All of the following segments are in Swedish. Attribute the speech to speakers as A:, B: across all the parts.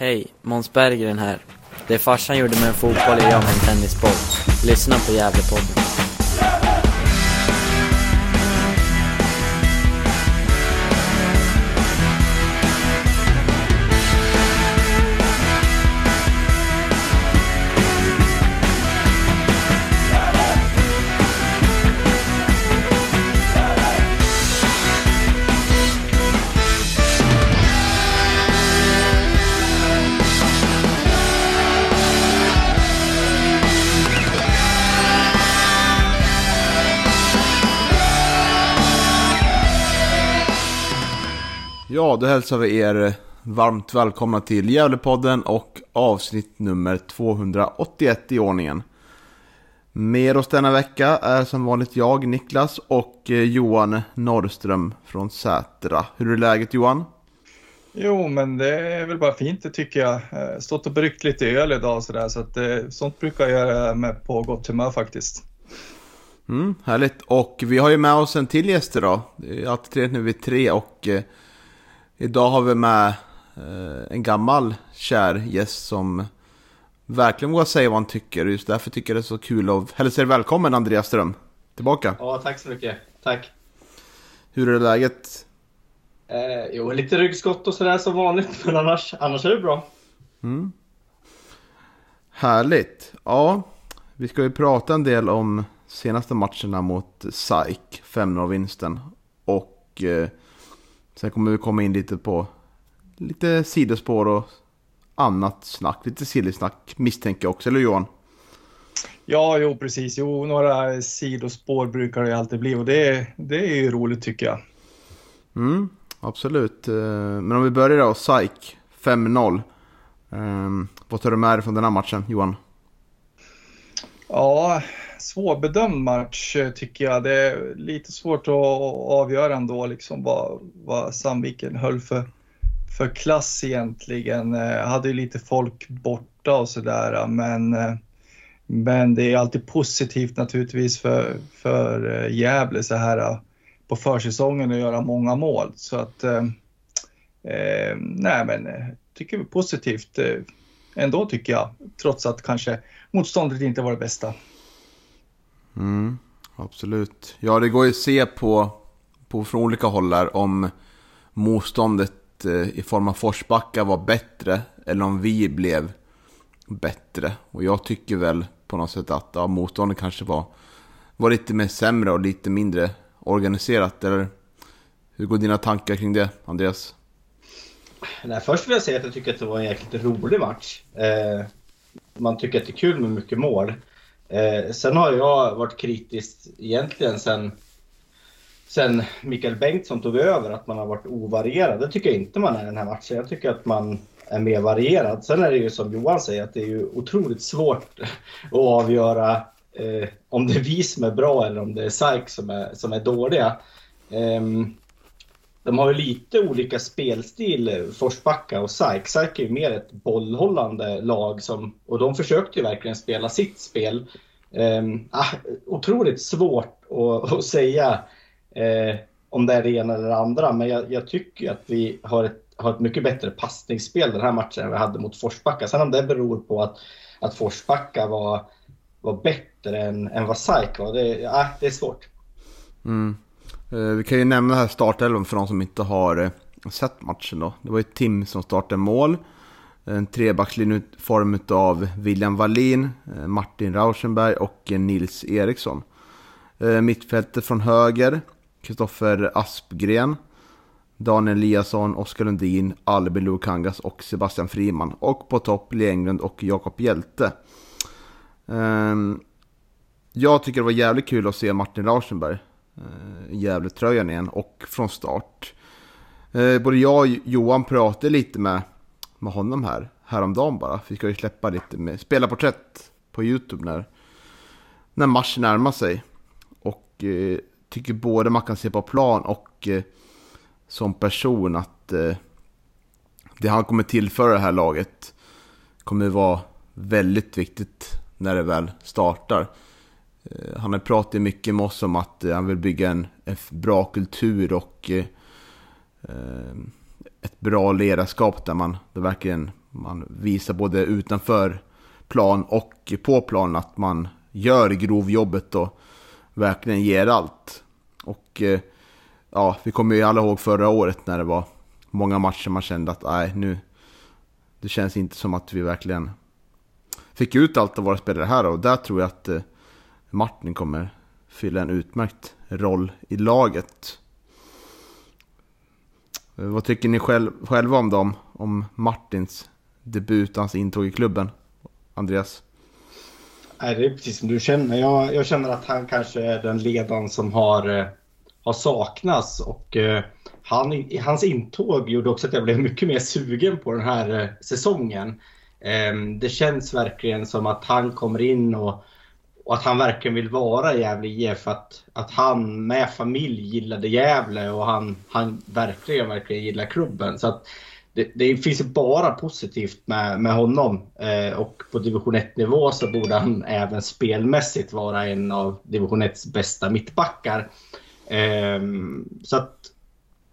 A: Hej, Måns Berggren här. Det farsan gjorde med en fotboll är jag med en tennisboll. Lyssna på Gävlepodden.
B: Då hälsar vi er varmt välkomna till Gävlepodden och avsnitt nummer 281 i ordningen. Med oss denna vecka är som vanligt jag, Niklas och eh, Johan Norrström från Sätra. Hur är läget Johan?
C: Jo, men det är väl bara fint det tycker jag. Eh, Stått och bryggt lite öl idag sådär, så att eh, sånt brukar jag göra med på gott humör faktiskt.
B: Mm, härligt. Och vi har ju med oss en till gäst idag. Det är alltid trevligt när vi är tre och idag har vi med eh, en gammal kär gäst som verkligen vågar säga vad han tycker. Just därför tycker jag det är så kul att hälsa er välkommen Andreas Ström. Tillbaka.
D: Ja, tack så mycket. Tack.
B: Hur är läget?
D: Eh, jo, lite ryggskott och sådär som vanligt, men annars, annars är det bra.
B: Mm. Härligt. Ja, vi ska ju prata en del om senaste matcherna mot SAIK, 5-0-vinsten. Och eh, sen kommer vi komma in lite på lite sidospår och annat snack. Lite sillysnack misstänker jag också, eller Johan?
C: Ja, jo precis. Jo, några sidospår brukar det alltid bli och det, det är ju roligt tycker jag.
B: Mm, absolut. Eh, Men om vi börjar då, SAIK, 5-0. Eh, vad tar du med dig från den här matchen, Johan?
C: Ja, svårbedömd match eh, tycker jag. Det är lite svårt att avgöra ändå liksom vad, vad Sandviken höll för, för klass egentligen. Jag hade ju lite folk borta och sådär men, eh, men det är alltid positivt naturligtvis för, för Gävle så här på försäsongen att göra många mål. Så att eh, nej men tycker vi positivt ändå tycker jag. Trots att kanske motståndet inte var det bästa.
B: Mm, absolut. Ja, det går ju att se på, på från olika håll här om motståndet eh, i form av Forsbacka var bättre eller om vi blev bättre. Och jag tycker väl på något sätt att ja, motståndet kanske var, var lite mer sämre och lite mindre organiserat. Eller hur går dina tankar kring det, Andreas?
D: Nej, först vill jag säga att jag tycker att det var en jäkligt rolig match. Eh, man tycker att det är kul med mycket mål. Eh, sen har jag varit kritisk egentligen sen, sen Mikael Bengtsson tog över, att man har varit ovarierad. Det tycker jag inte man är i den här matchen. Jag tycker att man är mer varierad. Sen är det ju som Johan säger, att det är ju otroligt svårt att avgöra eh, om det är vi som är bra eller om det är SAIK som är, som är dåliga. Ehm, de har ju lite olika spelstil, eh, Forsbacka och SAIK. SAIK är ju mer ett bollhållande lag som, och de försökte ju verkligen spela sitt spel. Eh, otroligt svårt att, att säga eh, om det är det ena eller det andra, men jag, jag tycker att vi har ett, har ett mycket bättre passningsspel den här matchen än vi hade mot Forsbacka. Sen om det beror på att, att Forsbacka var, var bättre än, än vad SAIK var, det, eh, det är svårt.
B: Mm. Eh, vi kan ju nämna här startelvan för de som inte har eh, sett matchen då. Det var ju Tim som startade mål. En trebackslinje i form av William Wallin, eh, Martin Rauschenberg och Nils Eriksson. Mittfältet från höger, Kristoffer Aspgren, Daniel Eliasson, Oskar Lundin, Albin Lukangas och Sebastian Friman. Och på topp Lee Englund och Jakob Hjälte. Ehm, jag tycker det var jävligt kul att se Martin Rauschenberg Eh, Gävletröjan igen och från start. Eh, både jag och Johan pratade lite med, med honom här häromdagen bara. Vi ska ju släppa lite med spelarporträtt på YouTube när, när matchen närmar sig. Och eh, tycker både man kan se på plan och eh, som person att eh, det han kommer tillföra det här laget kommer vara väldigt viktigt när det väl startar. Eh, han har pratat mycket med oss om att eh, han vill bygga en, en bra kultur och eh, eh, ett bra ledarskap där man där verkligen man visar både utanför plan och på plan att man gör grovjobbet och verkligen ger allt. Och eh, ja, vi kommer ju alla ihåg förra året när det var många matcher man kände att nej, nu det känns inte som att vi verkligen fick ut allt av våra spelare här och där tror jag att eh, Martin kommer fylla en utmärkt roll i laget. Eh, vad tycker ni själv, själva om dem? Om Martins debut, hans intåg i klubben? Andreas?
D: Nej, det är precis som du känner. Jag, jag känner att han kanske är den ledaren som har, eh, har saknats. Och, eh, han, hans intåg gjorde också att jag blev mycket mer sugen på den här eh, säsongen. Eh, det känns verkligen som att han kommer in och, och att han verkligen vill vara i Gävle IF. Att, att han med familj gillade Gävle och han, han verkligen, verkligen gillar klubben. Så att, det, det finns bara positivt med, med honom. Eh, och på division 1-nivå så borde han även spelmässigt vara en av division 1s bästa mittbackar. Eh, så att,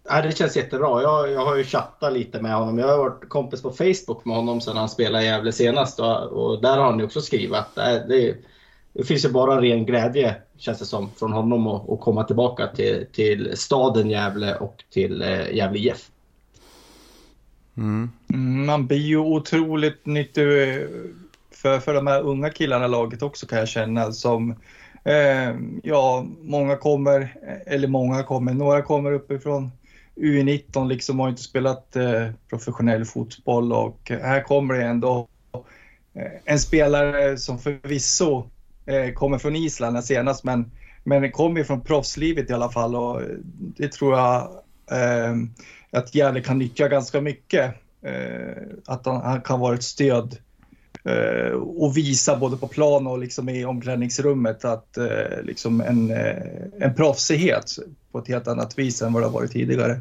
D: ja, det känns jättebra. Jag, jag har ju chattat lite med honom. Jag har varit kompis på Facebook med honom sedan han spelade i Gävle senast. Och, och där har han ju också skrivit att eh, det, det, det finns ju bara ren glädje, känns det som, från honom att komma tillbaka till, till staden Gävle och till eh, Gävle IF.
C: Mm. Man blir ju otroligt nyttig eh, för, för de här unga killarna i laget också kan jag känna. Som, eh, ja, många kommer, eh, eller många kommer, några kommer uppifrån U19 liksom har inte spelat eh, professionell fotboll och här kommer det ändå eh, en spelare som förvisso Eh, kommer från Island senast men, men kommer från proffslivet i alla fall och det tror jag eh, att Gärde kan nyttja ganska mycket. Eh, att han, han, kan vara ett stöd eh, och visa både på plan och liksom i omklädningsrummet att eh, liksom en, eh, en proffsighet på ett helt annat vis än vad det har varit tidigare.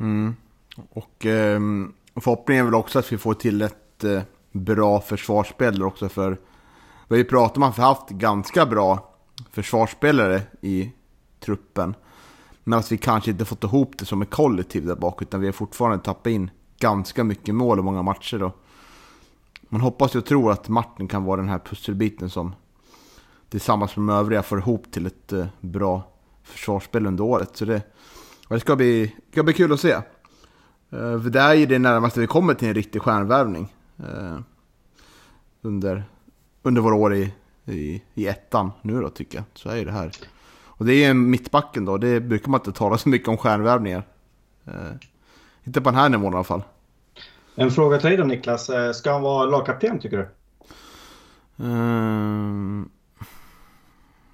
B: Mm. Och eh, förhoppningen är väl också att vi får till ett eh, bra försvarsspel också för vi har ju pratat om att vi har haft ganska bra försvarsspelare i truppen. Men att vi kanske inte fått ihop det som ett kollektiv där bak, utan vi har fortfarande tappat in ganska mycket mål i många matcher. Då. Man hoppas och tror att Martin kan vara den här pusselbiten som tillsammans med de övriga får ihop till ett eh, bra försvarsspel under året. Så det, det ska, bli, ska bli kul att se. Eh, för det är ju det närmaste vi kommer till en riktig stjärnvärvning. Eh, under, under våra år i, i, i ettan nu då tycker jag. Så är ju det här. Och det är ju mittbacken då, det brukar man inte tala så mycket om stjärnvärvningar. Uh, inte på den här nivån i alla fall.
D: En fråga till dig då Niklas, ska han vara lagkapten tycker du?
B: Uh,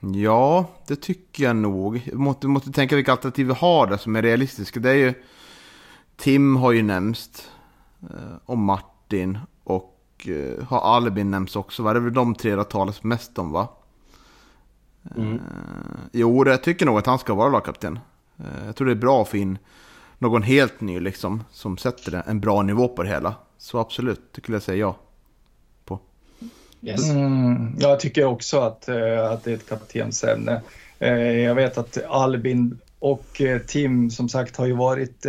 B: ja, det tycker jag nog. Vi måste, måste tänka vilka alternativ vi har där som är realistiska. Det är ju... Tim har ju nämnts. Uh, och Martin. Och uh, har Albin nämnts också. Va? Det är väl de tre det talas mest om va? Mm. Uh, jo, jag tycker nog att han ska vara lagkapten. Uh, jag tror det är bra att få in någon helt ny liksom. Som sätter en bra nivå på det hela. Så absolut, det skulle jag säga ja. På.
C: Yes. Mm, jag tycker också att, att det är ett kaptensämne. Jag vet att Albin och Tim som sagt har ju varit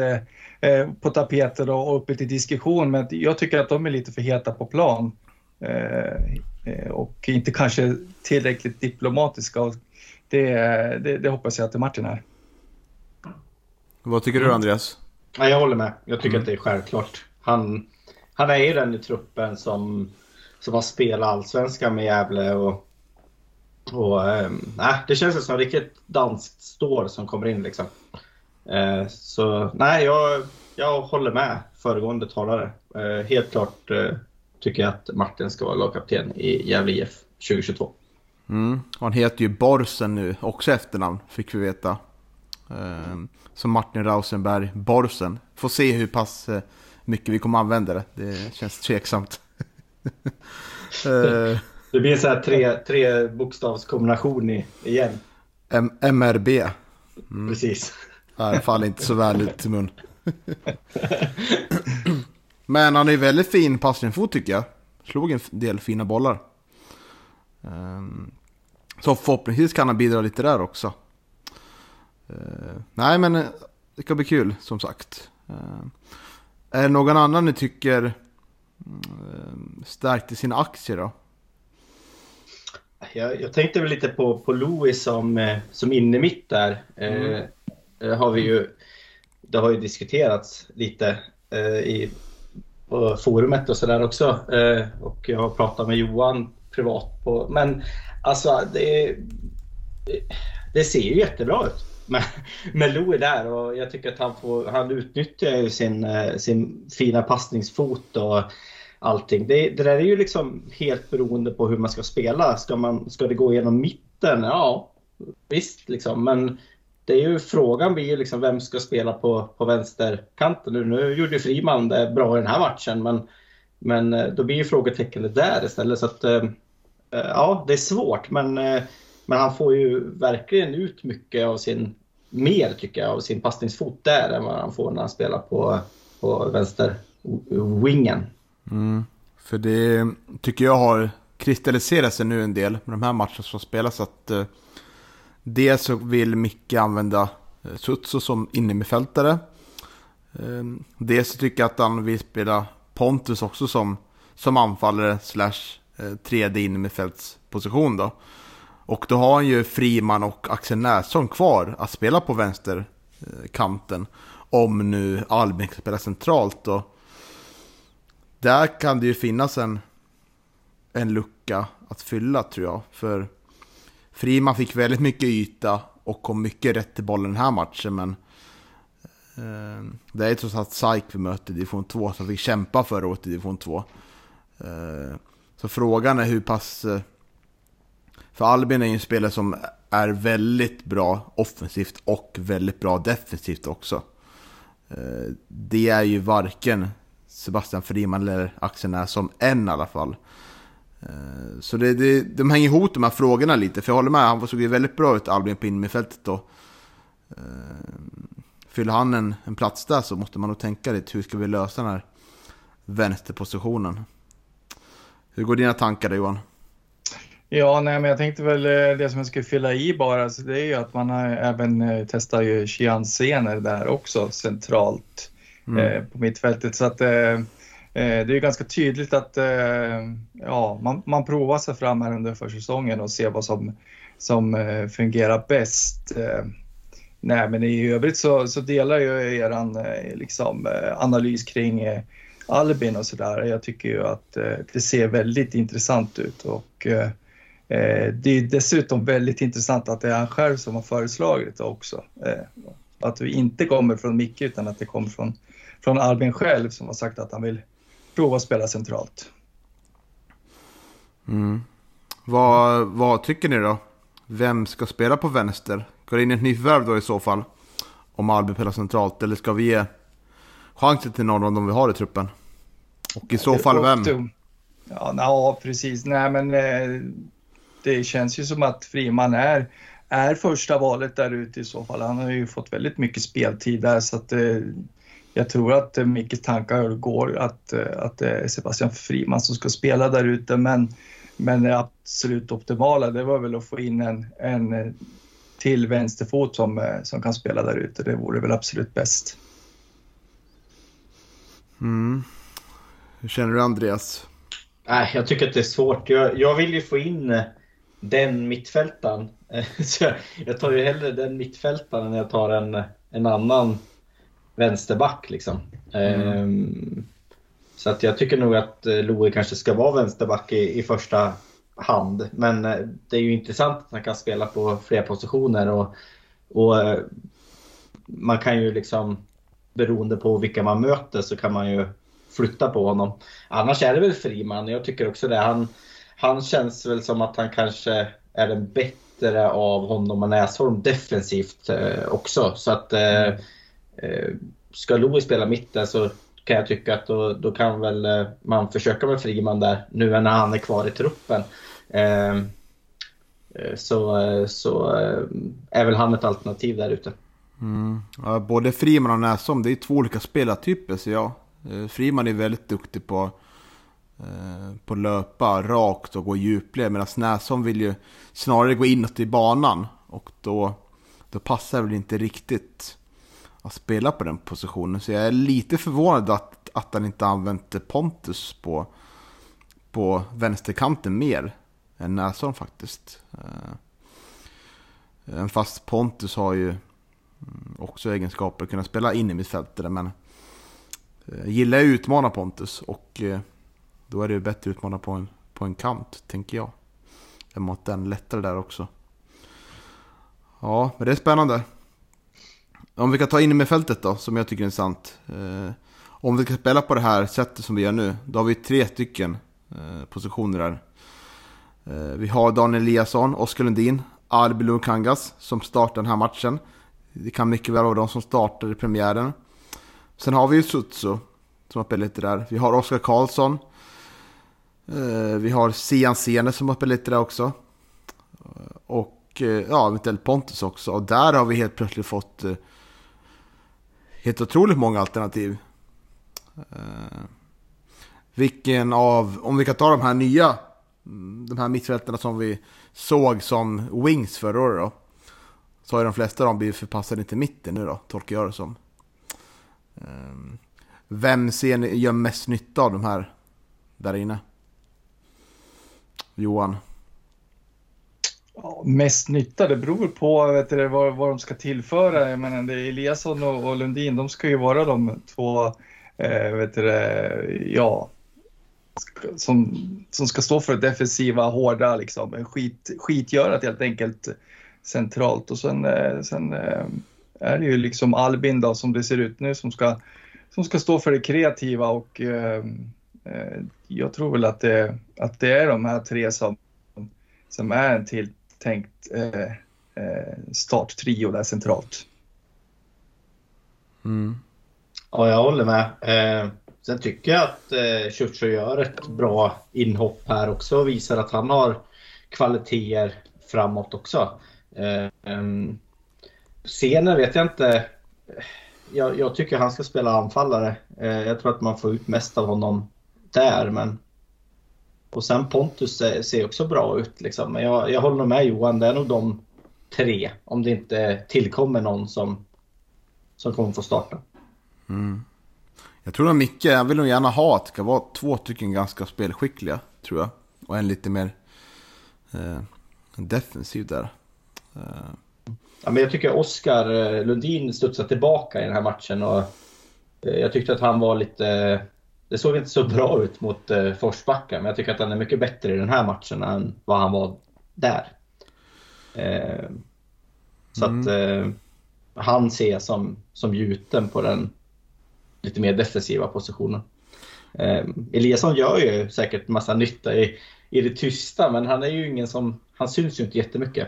C: på tapeten och uppe till diskussion. Men jag tycker att de är lite för heta på plan. och inte kanske tillräckligt diplomatiska. Det, det, det hoppas jag att Martin är.
B: Vad tycker du mm. Andreas?
D: Ja, jag håller med. Jag tycker mm. att det är självklart. Han, han är ju den i truppen som, som har spelat allsvenskan med Gävle. Och, och, äh, det känns som ett riktigt danskt står som kommer in. Liksom. Äh, så nej, jag, jag håller med föregående talare. Äh, helt klart äh, tycker jag att Martin ska vara lagkapten i Gävle IF 2022.
B: Mm. Han heter ju Borsen nu, också efternamn fick vi veta. Som Martin Rausenberg, Borsen. Får se hur pass eh, mycket vi kommer använda det. Det känns tveksamt.
D: Eh, det blir en sån här tre, tre bokstavskombination igen.
B: M MRB.
D: Mm. Precis.
B: Det faller inte så väl ut i mun. Men han är väldigt fin passningsfot tycker jag. Slog en del fina bollar. Ehm, så förhoppningsvis kan han bidra lite där också. Uh, nej men eh, det ska bli kul som sagt. Uh, är det någon annan ni tycker stärkte sina aktier då?
D: Jag, jag tänkte väl lite på, på Louis som, eh, som inne mitt där. Mm. Eh, har vi ju, det har ju diskuterats lite eh, i forumet och sådär också. Eh, och jag har pratat med Johan privat på, men alltså det, det ser ju jättebra ut med, med Louis där och jag tycker att han, får, han utnyttjar ju sin, eh, sin fina passningsfot och allting. Det, det där är ju liksom helt beroende på hur man ska spela. Ska, man, ska det gå genom mitten? Ja, visst liksom. Men det är ju frågan blir ju liksom vem ska spela på, på vänsterkanten nu. Nu gjorde Friman det bra i den här matchen men, men eh, då blir ju frågetecknet där istället. Så att, eh, eh, ja, det är svårt men, men han får ju verkligen ut mycket av sin, mer tycker jag, av sin passningsfot där än vad han får när han spelar på, på vänster wingen.
B: Mm. För det tycker jag har kristalliserat sig nu en del med de här matcherna som spelas. Att dels så vill Micke använda eh, Sutso som innermittfältare. Ehm, dels så tycker jag att han vill spela Pontus också som, som anfallare slash eh, tredje innermittfältsposition då. Och då har han ju Friman och Axel Nässon kvar att spela på vänsterkanten. Eh, Om nu Albin kan spela centralt då där kan det ju finnas en, en lucka att fylla tror jag. För Friman fick väldigt mycket yta och kom mycket rätt till bollen den här matchen. Men eh, det är trots allt SAIK vi möter i division 2 som fick kämpa förra året i division 2. Eh, så frågan är hur pass... Eh, för Albin är ju en spelare som är väldigt bra offensivt och väldigt bra defensivt också. Eh, det är ju varken Sebastian Friman eller Axel som än i alla fall. Eh, så det, det, de hänger ihop de här frågorna lite, för jag håller med, han såg ju väldigt bra ut Albin på innermittfältet då. Eh, fyller han en, en plats där så måste man nog tänka lite, hur ska vi lösa den här vänsterpositionen? Hur går dina tankar där Johan?
C: Ja, nej, men jag tänkte väl eh, det som jag skulle fylla i bara, så det är ju att man har även testat ju Chian där också centralt mm. Eh, på mittfältet. Så att, eh, Eh, det är ganska tydligt att eh, ja, man, man provar sig fram här under försäsongen och ser vad som, som eh, fungerar bäst. Nej, men i övrigt så, så delar jag er liksom, analys kring Albin och sådär. Jag tycker ju att det ser väldigt intressant ut och det är dessutom väldigt intressant att det är han själv som har föreslagit det också. Att det inte kommer från Micke utan att det kommer från från Albin själv som har sagt att han vill prova att spela centralt.
B: Mm. Vad, vad tycker ni då? Vem ska spela på vänster? Går det in ett nytt värv då i så fall? Om Albin spelar centralt, eller ska vi ge chansen till någon av dem vi har i truppen? Och i så fall vem?
C: Ja, na, precis. Nej, men eh, det känns ju som att Friman är, är första valet där ute i så fall. Han har ju fått väldigt mycket speltid där så att eh, jag tror att eh, Mickes tankar går att, eh, att det är Sebastian Friman som ska spela där ute men, men det absolut optimala det var väl att få in en, en eh, till vänsterfot som, som kan spela där ute. Det vore väl absolut bäst.
B: Mm. Hur känner du Andreas?
D: Nej, jag tycker att det är svårt. Jag, jag vill ju få in den mittfältaren. Så jag tar ju hellre den mittfältaren än jag tar en, en annan vänsterback liksom. Mm. Ehm, så att jag tycker nog att eh, Louis kanske ska vara vänsterback i, i första hand. Men eh, det är ju intressant att han kan spela på flera positioner och, och eh, man kan ju liksom beroende på vilka man möter så kan man ju flytta på honom. Annars är det väl Friman. Jag tycker också det. Han, han känns väl som att han kanske är den bättre av honom och Näsholm defensivt också. Så att mm Eh, ska Louis spela mitten så kan jag tycka att då, då kan väl eh, man försöka med Friman där nu när han är kvar i truppen. Eh, eh så, så är väl han ett alternativ där ute.
B: Mm. Ja, både Friman och Näsholm, det är två olika spelartyper ser jag. Friman är väldigt duktig på på löpa rakt och gå djupled medan Näsholm vill ju snarare gå inåt i banan och då, då passar det väl inte riktigt att spela på den positionen. Så jag är lite förvånad att, att han inte använt Pontus på, på vänsterkanten mer än Näsholm faktiskt. Även fast Pontus har ju mm, också egenskaper att kunna spela in i mittfältare. Men eh, jag gillar ju att utmana Pontus och då är det ju bättre att utmana på en, på en kant, tänker jag. Än mot den lättare där också. Ja, men det är spännande. Om vi kan ta in med fältet då, som jag tycker är intressant. Eh, om vi kan spela på det här sättet som vi gör nu, då har vi tre stycken eh, positioner där. Eh, vi har Daniel Eliasson, Oskar Lundin, Albin Kangas som startar den här matchen. Det kan mycket väl vara de som startar i premiären. Sen har vi ju Sutsu som har spelat lite där. Vi har Oskar Karlsson. Eh, vi har Sian Sene som har spelat lite där också. Och eh, ja, eventuellt Pontus också. Och där har vi helt plötsligt fått eh, helt otroligt många alternativ. Eh, vilken av, om vi kan ta de här nya, de här mittfältarna som vi såg som wings förra året då. Så har ju de flesta av dem blivit förpassade till mitten nu då, tolkar jag det som. Vem ser ni gör mest nytta av de här där inne? Johan?
C: Ja, mest nytta, det beror på vet du, vad, vad de ska tillföra. Jag menar, det är Eliasson och, och Lundin, de ska ju vara de två, eh, vet du, eh, ja, som, som ska stå för det defensiva, hårda, liksom, skit, skitgörat helt enkelt centralt. Och sen, eh, sen eh, är det ju liksom Albin då, som det ser ut nu som ska, som ska stå för det kreativa och eh, eh jag tror väl att det, att det är de här tre som, som är en till eh, eh starttrio där centralt.
D: Mm. Ja, jag håller med. Eh, sen tycker jag att eh, Churcho gör ett bra inhopp här också och visar att han har kvaliteter framåt också. Eh, scenen vet jag inte. Jag, jag, tycker han ska spela anfallare. Eh, jag tror att man får ut mest av honom där. Men... Och sen Pontus ser också bra ut. Liksom. Men jag, jag håller med Johan, det är nog de tre. Om det inte tillkommer någon som, som kommer få starta.
B: Mm. Jag tror att Micke, jag vill nog gärna ha att det ska vara två stycken ganska spelskickliga, tror jag. Och en lite mer eh, defensiv där. Eh.
D: Ja, men jag tycker Oskar eh, Lundin studsar tillbaka i den här matchen. Och eh, jag tyckte att han var lite det såg inte så bra ut mot eh, Forsbacka, men jag tycker att han är mycket bättre i den här matchen än vad han var där. Eh, så mm. att eh, han ser som, som gjuten på den lite mer defensiva positionen. Eh, Eliasson gör ju säkert massa nytta i, i det tysta, men han är ju ingen som, han syns ju inte jättemycket.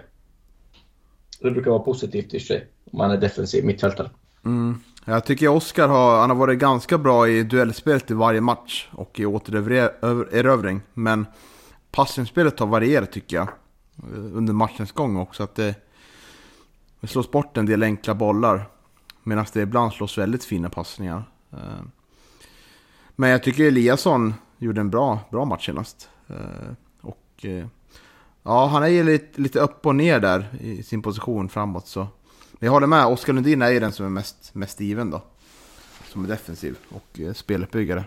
D: Det brukar vara positivt i sig om man är defensiv mittfältare.
B: Mm. Jag tycker Oskar har, han har varit ganska bra i duellspelet i varje match och i återerövring. Men passningsspelet har varierat tycker jag. Eh, under matchens gång också. Att det, det slås bort en del enkla bollar. Medan det ibland slås väldigt fina passningar. Eh, men jag tycker Eliasson gjorde en bra, bra match senast. Eh, och ja, han är lite, lite upp och ner där i sin position framåt. Så men jag håller med, Oskar Lundin är ju den som är mest, mest given då. Som är defensiv och eh, speluppbyggare.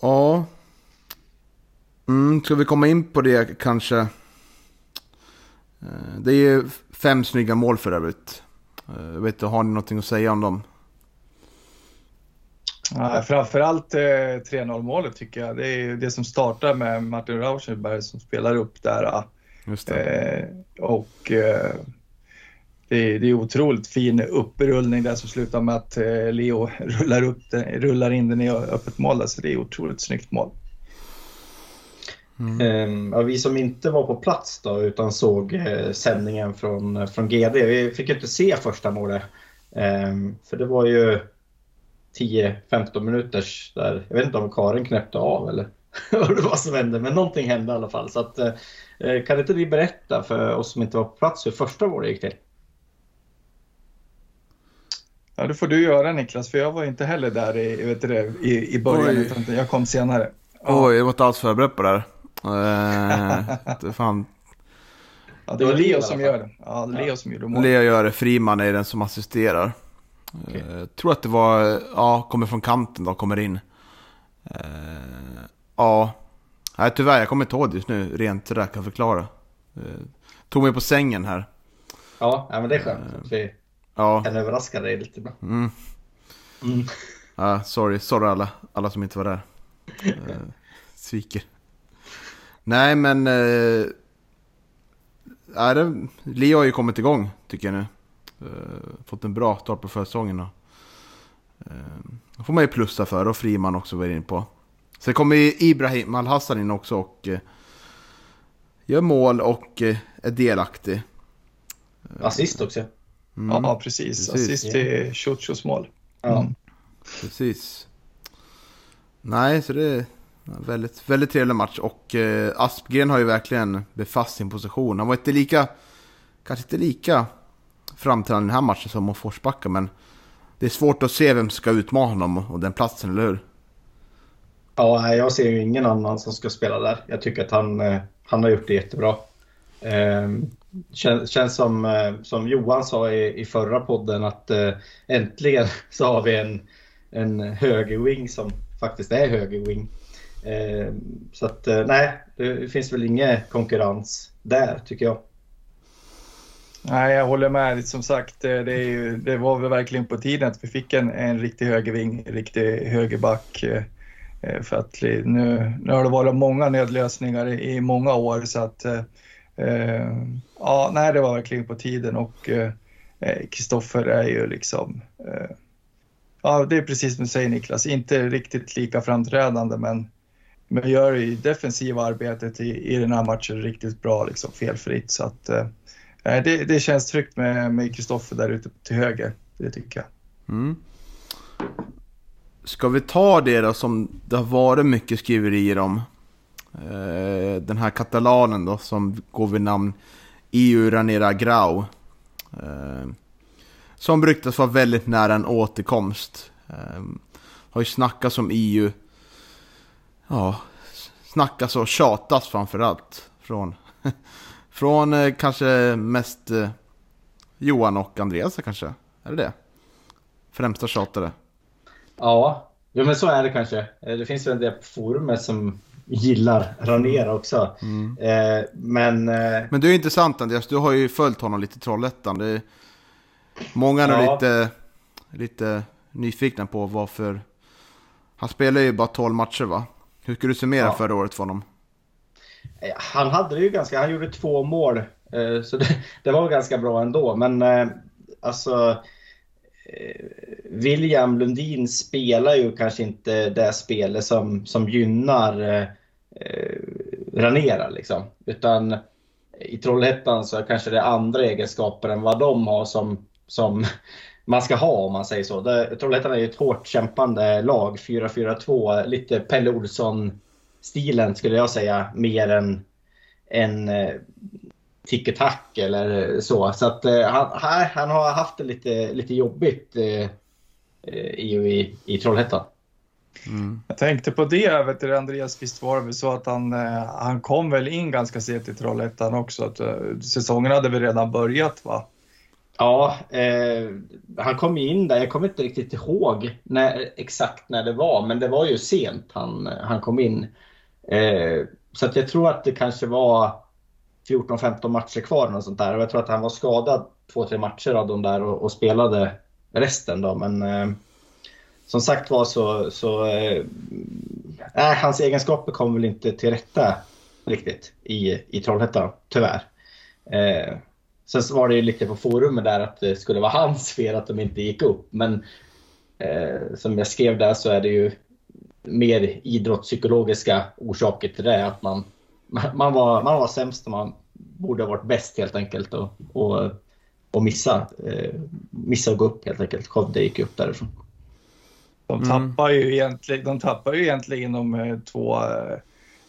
B: Ja. Mm, ska vi komma in på det kanske? Eh, det är ju fem snygga mål för övrigt. Jag vet inte, har ni någonting att säga om dem?
C: Ja, framförallt eh, 3-0 målet tycker jag. Det är det som startar med Martin Rauschenberg som spelar upp där. Eh, och eh, det, är, det är otroligt fin upprullning där som slutar med att eh, Leo rullar, upp den, rullar in den i öppet mål. Så det är otroligt snyggt mål.
D: Mm. Ja, vi som inte var på plats då utan såg eh, sändningen från, från GD, vi fick inte se första målet. Ehm, för det var ju 10-15 minuters där, jag vet inte om Karin knäppte av eller vad det var som hände, men någonting hände i alla fall. Så att, Eh, kan inte ni berätta för oss som inte var på plats hur första målet gick till?
C: Ja, det får du göra Niklas, för jag var inte heller där i, vet du, i, i början, Oj. utan jag kom senare.
B: Ja. Oj, jag var inte alls förberedd på det här. Eh, fan.
C: Ja, det var Leo som gör det. Ja, Leo som gjorde målet.
B: Leo gör det, Friman är den som assisterar. Okay. Jag eh, tror att det var, ja, kommer från kanten då, kommer in. Eh, ja, Nej, tyvärr jag kommer inte ihåg just nu, rent kan jag förklara. Eh, tog mig på sängen här.
D: Ja, men det är skönt att vi
B: Ja,
D: kan överraska dig lite bra.
B: mm.
D: Mm.
B: ja sorry, sorry alla, alla som inte var där. Eh, sviker. Nej men... Eh, är det, Leo har ju kommit igång tycker jag nu. Eh, fått en bra start på försäsongen. Eh, får man ju plussa för och Friman också var in på. Sen kommer ju Ibrahim Al-Hassan in också och eh, gör mål och eh, är delaktig.
D: Assist också.
B: Mm,
C: Ja, precis.
B: precis.
C: Assist till Ciucios mål.
D: Ja.
C: Mm.
B: Precis. Nej, så det är väldigt, väldigt trevlig match och eh, Aspgren har ju verkligen befast sin position. Han var inte lika, kanske inte lika framträdande i den här matchen som mot Forsbacka, men det är svårt att se vem som ska utmana honom och den platsen, eller hur?
D: Ja, jag ser ju ingen annan som ska spela där. Jag tycker att han, eh, han har gjort det jättebra. Ehm, kän, känns, som, eh, som Johan sa i, i förra podden att eh, äntligen så har vi en, en högerwing som faktiskt är högerwing. Ehm, så att nej, det finns väl ingen konkurrens där tycker jag.
C: Nej, jag håller med. Som sagt, det, det, är ju, det var väl verkligen på tiden att vi fick en, en riktig högerving, en riktig högerback. Eh, för att nu, nu har det varit många nödlösningar i, i många år så att eh, eh ja, nej, det var verkligen på tiden och eh, eh, Kristoffer är ju liksom eh, ja, det är precis som du säger Niklas, inte riktigt lika framträdande men men gör ju defensiva arbetet i, i den här matchen riktigt bra, liksom felfritt. Så att, eh, det, det känns tryggt med med Kristoffer där ute till höger, det tycker jag.
B: Mm. Ska vi ta det då som det har varit mycket skriverier om? Eh, den här katalanen då som går vid namn EU Ranera Grau. Eh, som ryktas vara väldigt nära en återkomst. Eh, har ju snackats om EU. Ja, snackas och tjatas framförallt. Från, från eh, kanske mest eh, Johan och Andreas kanske. Är det det? Främsta tjatare.
D: Ja, jo, men så är det kanske. Eh, Det finns väl en del på forumet som gillar Ranera också. Eh, men eh,
B: Men det är intressant Andreas, du har ju följt honom lite i Trollhättan. Är många är
D: Ja.
B: lite, lite nyfikna på varför... Han spelar ju bara 12 matcher va? Hur skulle du summera
D: Ja.
B: förra året för honom?
D: eh, han hade ju ganska, han gjorde två mål. Eh, så det, det var ganska bra ändå. Men alltså Eh, William Lundin spelar ju kanske inte det spelet som, som gynnar eh, eh Ranera liksom. Utan i Trollhättan så kanske det är andra egenskaper än vad de har som, som man ska ha om man säger så. Det, Trollhättan är ju ett hårt kämpande lag, 4-4-2, lite Pelle Olsson-stilen skulle jag säga, mer än än eh, tick-tack eller så. Så att eh, han, här, han har haft det lite, lite jobbigt eh, eh, i, i, i Trollhättan.
C: Jag tänkte på det, vet du, Andreas, visst var det så att han, eh, han kom väl in ganska sent i Trollhättan också? Att, eh, säsongen hade väl redan börjat va?
D: Ja, eh, han kom ju in där. Jag kommer inte riktigt ihåg när, exakt när det var, men det var ju sent han, han kom in. Eh, så att jag tror att det kanske var 14-15 matcher kvar och sånt där. Och jag tror att han var skadad två, tre matcher av de där och, och spelade resten då. Men eh, som sagt var så, så eh, nej, hans egenskaper kom väl inte till rätta riktigt i, i Trollhättan, tyvärr. Eh, Sen så var det ju lite på forumet där att det skulle vara hans fel att de inte gick upp. Men eh, som jag skrev där så är det ju mer idrottspsykologiska orsaker till det. Att man, man, var, man var sämst och man borde ha varit bäst helt enkelt. Och, och, och missa, eh, missa att gå upp helt enkelt. Skövde gick upp därifrån.
C: De
B: Mm.
C: tappar ju egentligen, de tappar ju egentligen de eh, två,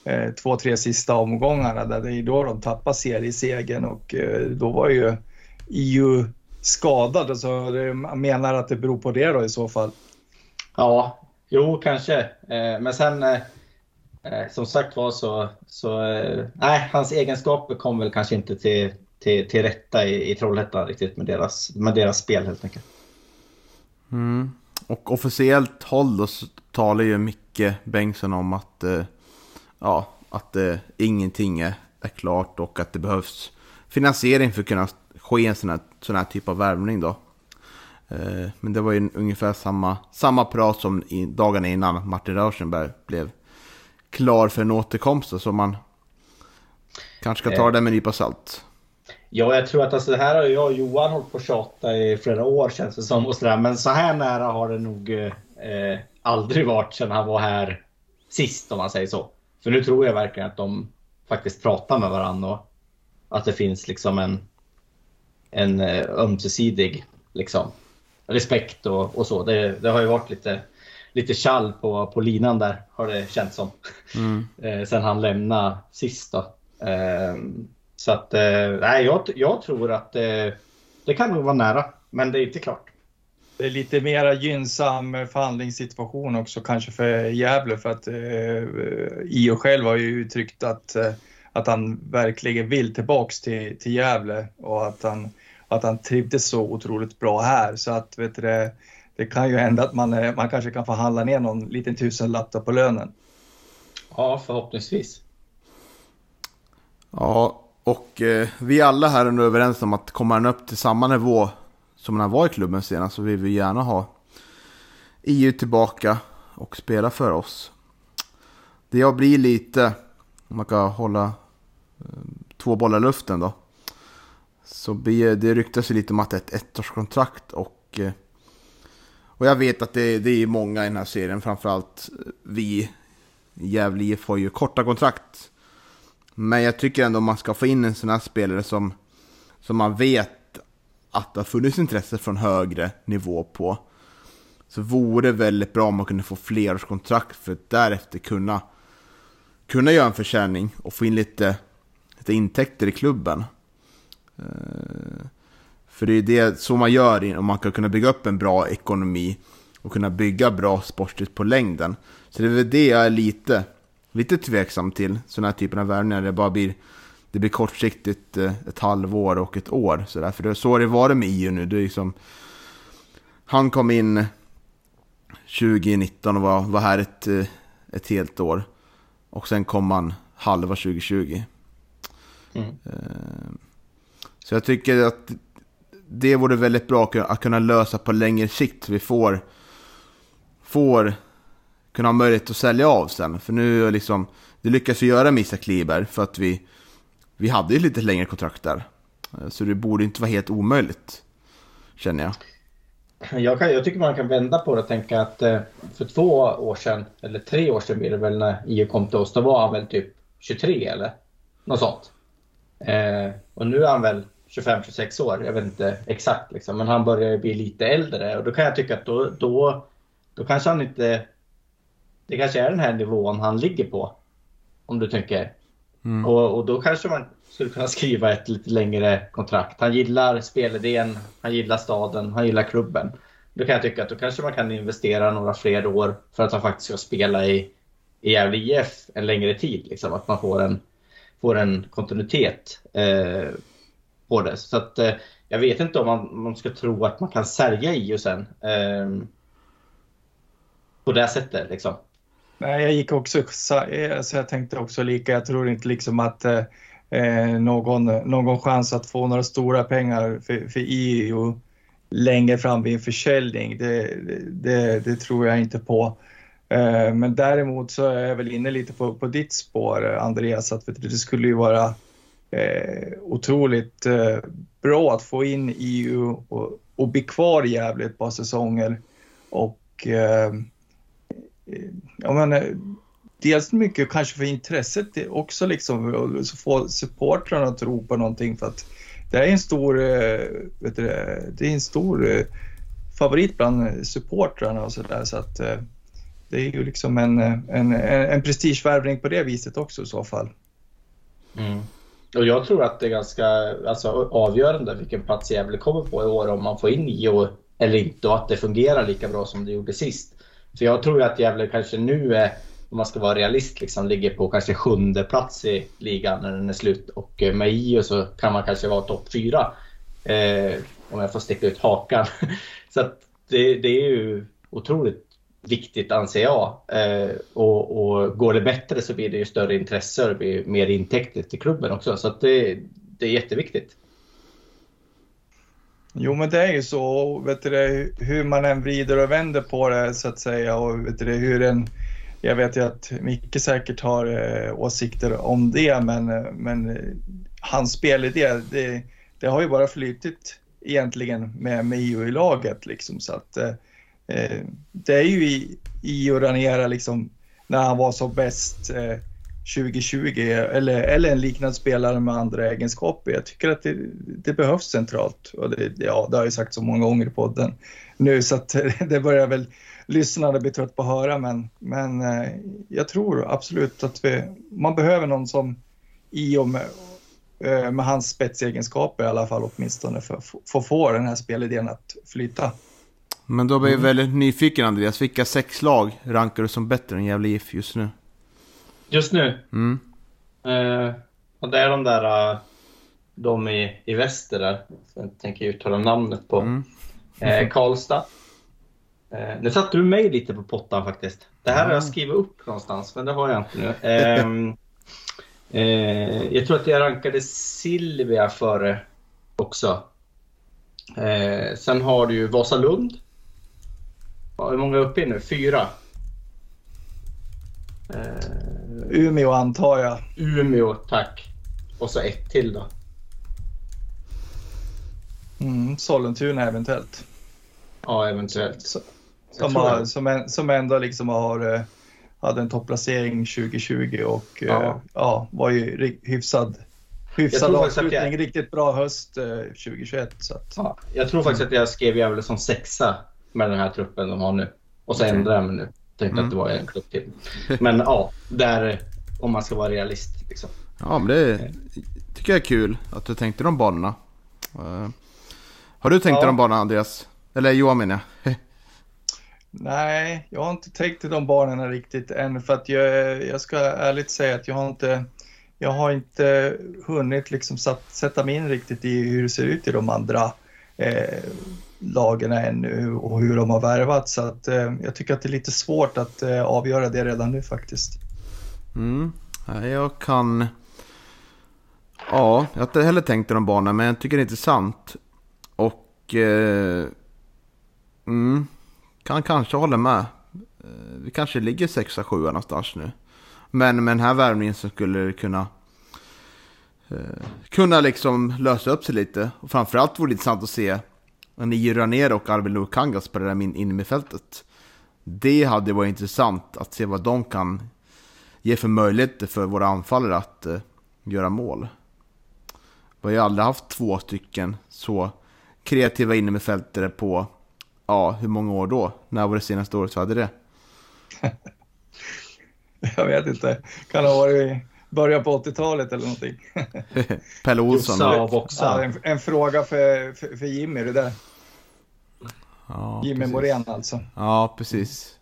C: eh, två, tre sista omgångarna. Där det är då de tappar seriesegern och eh, då var ju EU skadad. Så det, man menar att det beror på det då i så fall.
D: Ja, jo kanske. Eh, men sen eh, Eh, som sagt var så, så eh, nej, hans egenskaper kom väl kanske inte till, till, till rätta i, i Trollhättan riktigt med deras, med deras spel helt enkelt.
B: Mm. Och officiellt håll då, så talar ju Micke Bengtsson om att, eh, ja, att eh, ingenting är, är klart och att det behövs finansiering för att kunna ske en sån här, sån här typ av värvning då. Eh, men det var ju ungefär samma, samma prat som i, dagarna innan Martin Rauschenberg blev klar för en återkomst. Så man kanske ska ta
D: Eh.
B: det med en nypa salt.
D: Ja, jag tror att alltså, det här har jag och Johan hållit på att tjata i flera år känns det som. Och så där. Men så här nära har det nog eh, aldrig varit sedan han var här sist om man säger så. För nu tror jag verkligen att de faktiskt pratar med varandra och att det finns liksom en, en eh, ömsesidig liksom, respekt och, och så. Det, det har ju varit lite, lite tjall på, på linan där har det känts som.
B: Mm.
D: eh, sen han lämnade sist då. Eh, så att, eh, nej, jag, jag tror att eh, det kan nog vara nära, men det är inte klart.
C: Det är lite mera gynnsam förhandlingssituation också kanske för Gävle för att eh, Io själv har ju uttryckt att, eh, att han verkligen vill tillbaks till, till Gävle och att han, att han trivdes så otroligt bra här så att vet du, det, kan ju hända att man, eh, man kanske kan förhandla ner någon liten tusenlapp på lönen.
D: Ja, förhoppningsvis.
B: Ja, och eh, vi alla här är nu överens om att kommer han upp till samma nivå som han var i klubben senast så vill vi gärna ha EU tillbaka och spela för oss. Det jag blir lite, om man kan hålla eh, två bollar i luften då. Så blir, det ryktas ju lite om att det är ett ettårskontrakt och eh, och jag vet att det, det är många i den här serien, framförallt vi i Gävle IF har ju korta kontrakt. Men jag tycker ändå man ska få in en sån här spelare som, som man vet att det har funnits intresse från högre nivå på. Så vore det väldigt bra om man kunde få flerårskontrakt för att därefter kunna, kunna göra en försäljning och få in lite, lite intäkter i klubben. Eh, för det är det så man gör om man kan kunna bygga upp en bra ekonomi och kunna bygga bra sportligt på längden. Så det är väl det jag är lite, lite tveksam till, sådana här typer av värvningar. Det bara blir, det blir kortsiktigt eh, ett halvår och ett år. Så, där. För det, så har det varit med EU nu. Det är liksom, han kom in 2019 och var, var här ett, eh, ett helt år. Och sen kom han halva 2020.
D: Mm.
B: Eh, Så jag tycker att det vore väldigt bra att kunna- lösa på längre sikt. Så vi får, får kunna ha möjlighet att sälja av sen. För nu är liksom, det lyckas vi göra med Isak Liber för att vi, vi hade ju lite längre kontrakt där. Eh, så det borde inte vara helt omöjligt, känner jag.
D: Jag, kan, jag tycker man kan vända på det och tänka att eh, för två år sedan, eller tre år sedan blir det väl när IO kom till oss, då var han väl typ 23 eller något sånt. Eh, och nu är han väl 25-26 år, jag vet inte exakt liksom, men han börjar bli lite äldre och då kan jag tycka att då, då, då kanske han inte... Det kanske är den här nivån han ligger på. Om du tänker.
B: Mm.
D: Och, och då kanske man skulle kunna skriva ett lite längre kontrakt. Han gillar spelidén, han gillar staden, han gillar klubben. Då kan jag tycka att då kanske man kan investera några fler år för att han faktiskt ska spela i, i Gävle IF en längre tid. Liksom. Att man får en, får en kontinuitet eh, på det. Så att, eh, jag vet inte om man, man ska tro att man kan sälja IO sen. Eh, på det sättet liksom.
C: Nej, jag gick också, så eh, så jag tänkte också lika, jag tror inte liksom att eh, eh någon, någon chans att få några stora pengar för, för EU längre fram vid en försäljning, det, det, det tror jag inte på. Eh, men däremot så är jag väl inne lite på, på ditt spår, Andreas, att det skulle ju vara eh, otroligt eh, bra att få in EU och, och bli kvar i Gävle ett par säsonger. Och eh, eh jag menar, eh, dels mycket kanske för intresset också liksom så få supportrarna att tro på någonting för att det är en stor, eh, vet du, det, är en stor eh, favorit bland supportrarna och sådär så att eh, det är ju liksom en, en, en, en prestigevärvning på det viset också i så fall.
D: Mm. Och jag tror att det är ganska alltså, avgörande vilken plats Gävle kommer på i år om man får in IO eller inte och att det fungerar lika bra som det gjorde sist. För jag tror ju att Gävle kanske nu är, om man ska vara realist, liksom, ligger på kanske sjunde plats i ligan när den är slut. Och eh, med IO så kan man kanske vara topp fyra. Eh, om jag får sticka ut hakan. så att det, det är ju otroligt viktigt anser jag. Eh, och, och, går det bättre så blir det ju större intresse och det blir mer intäkter till klubben också. Så det, det är jätteviktigt.
C: Jo, men det är ju så. Vet du, hur man än vrider och vänder på det så att säga och vet du, hur en jag vet ju att Micke säkert har eh, åsikter om det, men, men eh, hans spelidé, det, det har ju bara flytit egentligen med, med IO i laget. Liksom, så att, eh, eh det är ju i, i och Ranera liksom, när han var som bäst eh, 2020 eller, eller en liknande spelare med andra egenskaper. Jag tycker att det, det behövs centralt och det, ja, det har jag sagt så många gånger i podden nu så att det börjar väl lyssnarna bli trött på att höra men, men eh, jag tror absolut att vi, man behöver någon som i och med, eh, med hans spetsegenskaper i alla fall åtminstone för att få den här spelidén att flyta.
B: Men då blir jag mm. väldigt nyfiken Andreas, vilka sex lag rankar du som bättre än Gävle IF just nu?
D: Just nu? Mm. Uh, och det är de där, uh, de i, i väster där, jag tänker uttala namnet på. Mm. Uh, Karlstad. Uh, nu satte du mig lite på pottan faktiskt. Det här har jag skrivit upp någonstans, men det har jag inte nu. Uh, jag tror att jag rankade Silvia före också. sen har du ju Vasalund. Hur många är uppe i nu? Fyra.
C: Umeå antar jag.
D: Umeå, tack. Och så ett till då.
C: Mm, Sollentuna eventuellt.
D: Ja, eventuellt. Så,
C: som, har, som, som ändå liksom har, eh, hade en topplacering 2020 och ja. Eh, ja var ju hyfsad, hyfsad avslutning. Jag... Riktigt bra höst 2021. Eh, så att...
D: ja, jag tror faktiskt att jag skrev Gävle som sexa med den här truppen de har nu. Och så ändrar jag mig nu. Tänkte mm. att det var en klubb till. Men ja, där om man ska vara realist. Liksom.
B: Ja, men det tycker jag är kul att du tänkte de banorna. Uh, har du tänkt ja. de banorna Andreas? Eller Johan menar jag.
C: Nej, jag har inte tänkt i de banorna riktigt än för att jag, jag ska ärligt säga att jag har inte, jag har inte hunnit liksom satt, sätta mig in riktigt i hur det ser ut i de andra eh, lagen ännu och hur de har värvat så att eh, jag tycker att det är lite svårt att eh, avgöra det redan nu faktiskt.
B: Mm. Jag kan... Ja, jag har inte heller tänkt i de banorna, men jag tycker det är intressant. Och... Eh, mm, kan kanske hålla med. Eh, vi kanske ligger 6-7 någonstans nu. Men med den här värvningen så skulle det kunna... Eh, kunna liksom lösa upp sig lite. Och framförallt vore det intressant att se Nio Ranero och Arvid Lukangas på det där inne med fältet. Det hade varit intressant att se vad de kan ge för möjligheter för våra anfallare att uh, göra mål. Vi har ju aldrig haft två stycken så kreativa innermittfältare på, ja, hur många år då? När var det senaste året vi hade det?
C: Jag vet inte. Kan det ha varit början på 80-talet eller någonting?
B: Pelle Olsson.
C: Ja, en, en, fråga för, för, för Jimmy det där. Ja, Jimmy precis. Morén alltså.
B: Ja, precis.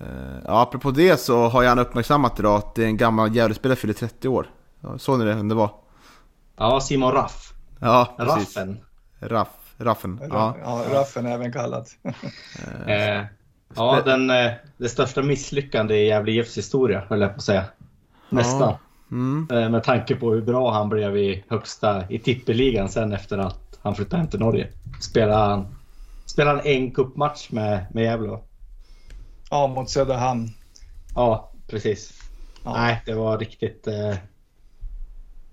B: Uh, ja, apropå det så har han uppmärksammat idag att det är en gammal Gävlespelare fyller 30 år. Såg ni det? Vem det var?
D: Ja, Simon Raff.
B: Ja, precis. Raffen. Raff. Raffen.
C: Ja, ja Raffen även kallad.
D: eh, ja, den, eh, det största misslyckande i Gävle IFs historia, höll jag på att säga. Nästan. Ja. Mm. Eh, med tanke på hur bra han blev i högsta i tippeligan sen efter att han flyttade hem till Norge. Spelade han, spelade han en kuppmatch med, med Gävle
C: Ja, mot Söderhamn.
D: Ja, precis. Ja. Nej, det var riktigt... Eh...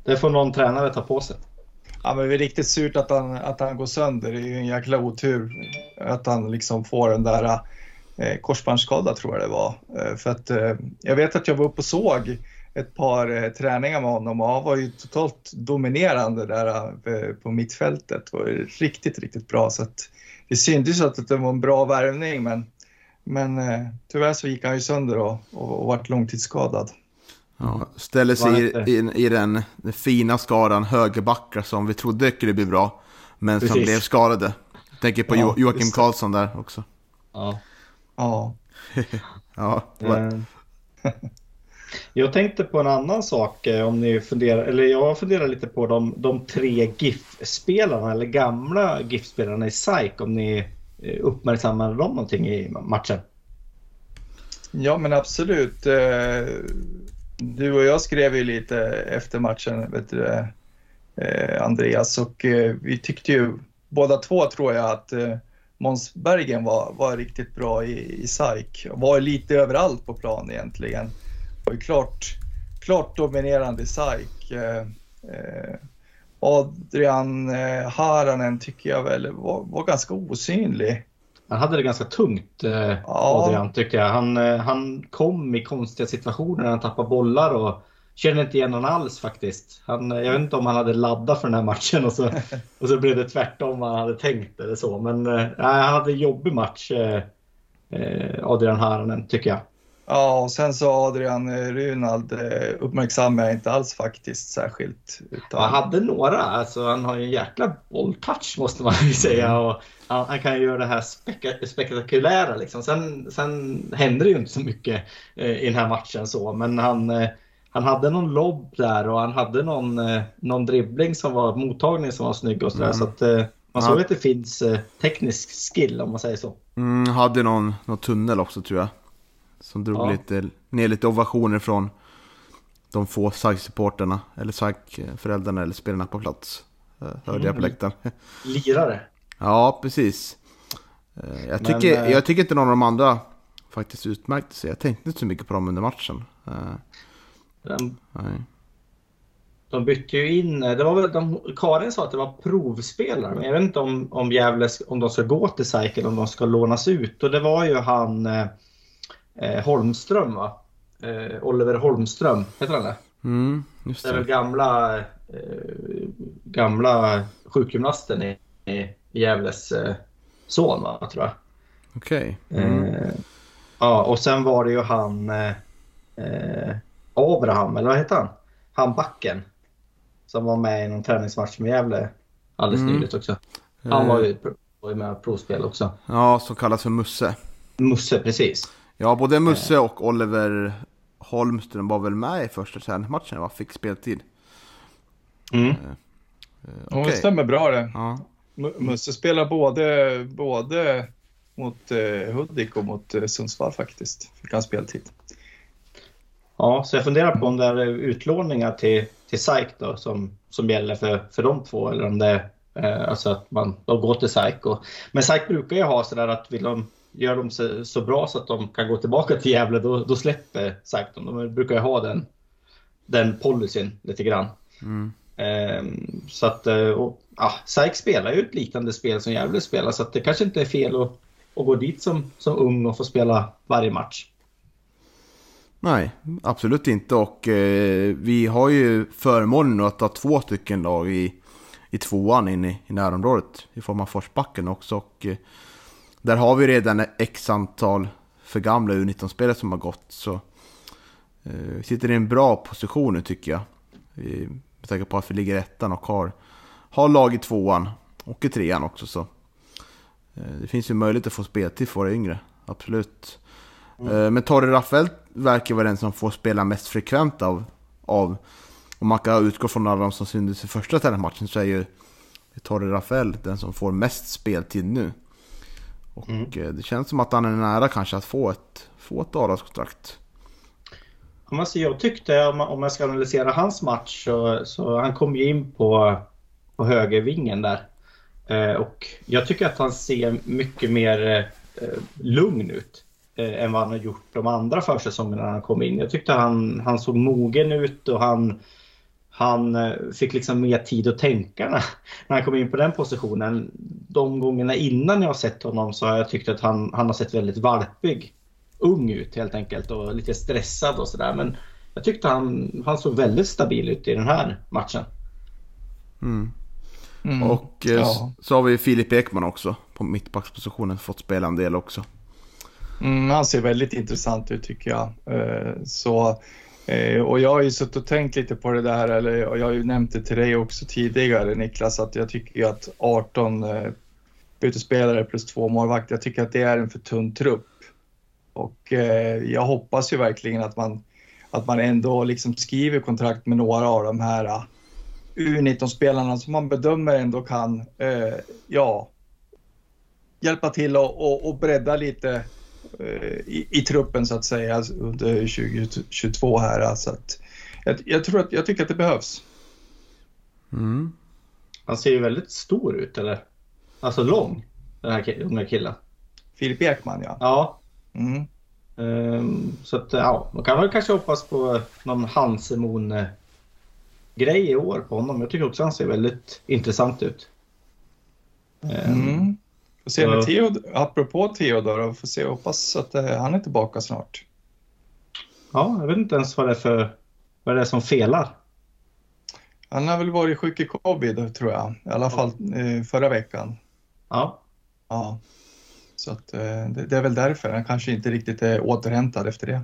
D: Det får någon tränare ta på sig.
C: Ja, men det är riktigt surt att han, att han går sönder. Det är ju en jäkla otur att han liksom får den där eh, korsbandsskada tror jag det var. Eh, för att eh, jag vet att jag var uppe och såg ett par eh, träningar med honom och han var ju totalt dominerande där eh, på mittfältet. Det var riktigt, riktigt bra. Så att det syntes att det var en bra värvning men men eh, tyvärr så gick han ju sönder och, och, och vart långtidsskadad.
B: Ja, ställer sig i, i, i den, den, fina skaran högerbackar som vi trodde skulle bli bra. Men Precis. som blev skadade. Jag tänker på ja, Joakim Karlsson där också.
D: Ja.
C: Ja.
B: ja.
D: Jag tänkte på en annan sak eh, om ni funderar, eller jag funderar lite på de, de tre GIF-spelarna eller gamla GIF-spelarna i SAIK om ni eh, uppmärksammade dem någonting i matchen?
C: Ja, men absolut. Eh, du och jag skrev ju lite efter matchen, vet du, Andreas, och vi tyckte ju båda två tror jag att Måns Bergen var, var riktigt bra i, i SAIK. Var lite överallt på plan egentligen. Var ju klart, klart dominerande i SAIK. Adrian Haranen tycker jag väl var, var ganska osynlig.
D: Han hade det ganska tungt, eh, ja. Adrian, tyckte jag. Han, eh, han kom i konstiga situationer när han tappade bollar och kände inte igen honom alls faktiskt. Han, jag vet inte om han hade laddat för den här matchen och så, och så blev det tvärtom vad han hade tänkt eller så. Men eh, han hade en jobbig match, eh, eh Adrian Haranen, tycker jag.
C: Ja, och sen så Adrian eh, Runald eh, uppmärksammar jag inte alls faktiskt särskilt.
D: Utan... Han hade några, alltså han har ju en jäkla bolltouch måste man ju säga. Mm. Och han, han kan ju göra det här spek spektakulära liksom. Sen, sen händer det ju inte så mycket eh, i den här matchen så, men han, eh, han hade någon lobb där och han hade någon, eh, någon dribbling som var mottagning som var snygg och sådär. Mm. Så att, eh, man såg ja. att det finns teknisk skill om man säger så.
B: Mm, hade någon, någon tunnel också tror jag. Som drog ja. lite, ner lite ovationer från de få SAIK-supporterna, eller SAIK-föräldrarna eller spelarna på plats. Eh, hörde jag på mm. läktaren.
D: Lirare.
B: Ja, precis. Eh, jag tycker, Men, eh, jag tycker inte någon av de andra faktiskt utmärkte sig. Jag tänkte inte så mycket på dem under matchen.
D: De, de bytte ju in, det var väl, de, Karin sa att det var provspelare, men jag vet inte om, om Gävle, om de ska gå till SAIK eller om de ska lånas ut. Och det var ju han eh, Holmström va? Eh, Oliver Holmström, heter han det?
B: Mm, just det.
D: det är väl gamla, eh, gamla sjukgymnasten i, i Gävles eh, son va, tror jag.
B: Okej. Okay. Mm.
D: Eh, ja, och sen var det ju han eh, eh, Abraham, eller vad heter han? Han backen. Som var med i någon träningsmatch med Gävle alldeles mm. nyligt också. Han var ju, var ju med provspel också.
B: Ja, som kallas för Musse.
D: Musse, precis.
B: Ja, både Musse och Oliver Holmström var väl med i första träningsmatchen, va? Fick speltid.
C: Mm. Okay. det stämmer bra det. Ja. Musse spelar både, både mot uh, Hudik och mot uh, Sundsvall faktiskt. Fick han speltid.
D: Ja, så jag funderar på om det är utlåningar till, till SAIK då som, som gäller för, för de två eller om det är eh, alltså att man de går till SAIK. Och, men SAIK brukar ju ha sådär att vill de gör de så, så, bra så att de kan gå tillbaka till Gävle, då, då släpper SAIK dem. De brukar ju ha den, den policyn lite grann. Mm. Um, så att, eh, och, ja, SAIK spelar ju ett liknande spel som Gävle spelar, så det kanske inte är fel att, att gå dit som, som ung och få spela varje match.
B: Nej, absolut inte. Och eh, vi har ju förmånen att ha två stycken lag i, i tvåan inne i, i närområdet. I form av Forsbacken också. Och, eh, där har vi redan x antal för gamla U19-spelare som har gått. Så eh, vi sitter i en bra position nu tycker jag. Med tanke på att vi ligger ettan och har, har lag i tvåan och i trean också. Så eh, det finns ju möjlighet att få speltid för våra yngre, absolut. Mm. Eh, men Torre Rafael verkar vara den som får spela mest frekvent av, av om man kan utgå från alla de som syntes i första träningsmatchen så är ju Torre Rafael den som får mest speltid nu. Och mm. Eh, det känns som att han är nära kanske att få ett, få ett avlagskontrakt.
D: Alltså jag tyckte, om jag ska analysera hans match, så, så han kom ju in på, på högervingen där. Eh, och jag tycker att han ser mycket mer eh, lugn ut eh, än vad han har gjort de andra försäsongerna när han kom in. Jag tyckte han, han såg mogen ut och han, han eh, fick liksom mer tid att tänka när, när han kom in på den positionen. De gångerna innan jag har sett honom så har jag tyckt att han, han har sett väldigt valpig, ung ut helt enkelt och lite stressad och sådär. Men jag tyckte han, han såg väldigt stabil ut i den här matchen.
B: Mm. Mm. Och eh, ja. så har vi Filip Ekman också på mittbackspositionen, fått spela en del också.
C: Mm, han ser väldigt intressant ut tycker jag. Eh, så Eh, och jag har ju suttit och tänkt lite på det där, eller, och jag har ju nämnt det till dig också tidigare Niklas, att jag tycker ju att 18 eh, utespelare plus två målvakter, jag tycker att det är en för tunn trupp. Och eh, jag hoppas ju verkligen att man, att man ändå liksom skriver kontrakt med några av de här eh, U19-spelarna som man bedömer ändå kan, eh, ja, hjälpa till och, och, och bredda lite i, i truppen så att säga under 2022 här. Alltså att, jag, jag, tror att, jag tycker att det behövs.
B: Mm.
D: Han ser ju väldigt stor ut, eller? Alltså lång, den här unga killen.
C: Filip Ekman ja.
D: Ja.
C: Mm.
D: Um, så att ja, man kan väl kanske hoppas på någon Hansemon grej i år på honom. Jag tycker också han ser väldigt intressant ut.
C: Um, mm. Får se med Theodor, apropå Theodor, får se, hoppas att uh, han är tillbaka snart.
D: Ja, jag vet inte ens vad det är för vad det är som felar.
C: Han har väl varit sjuk i covid tror jag, i alla fall uh, förra veckan.
D: Ja.
C: Ja. Så att, uh, det, det, är väl därför han kanske inte riktigt är återhämtad efter det.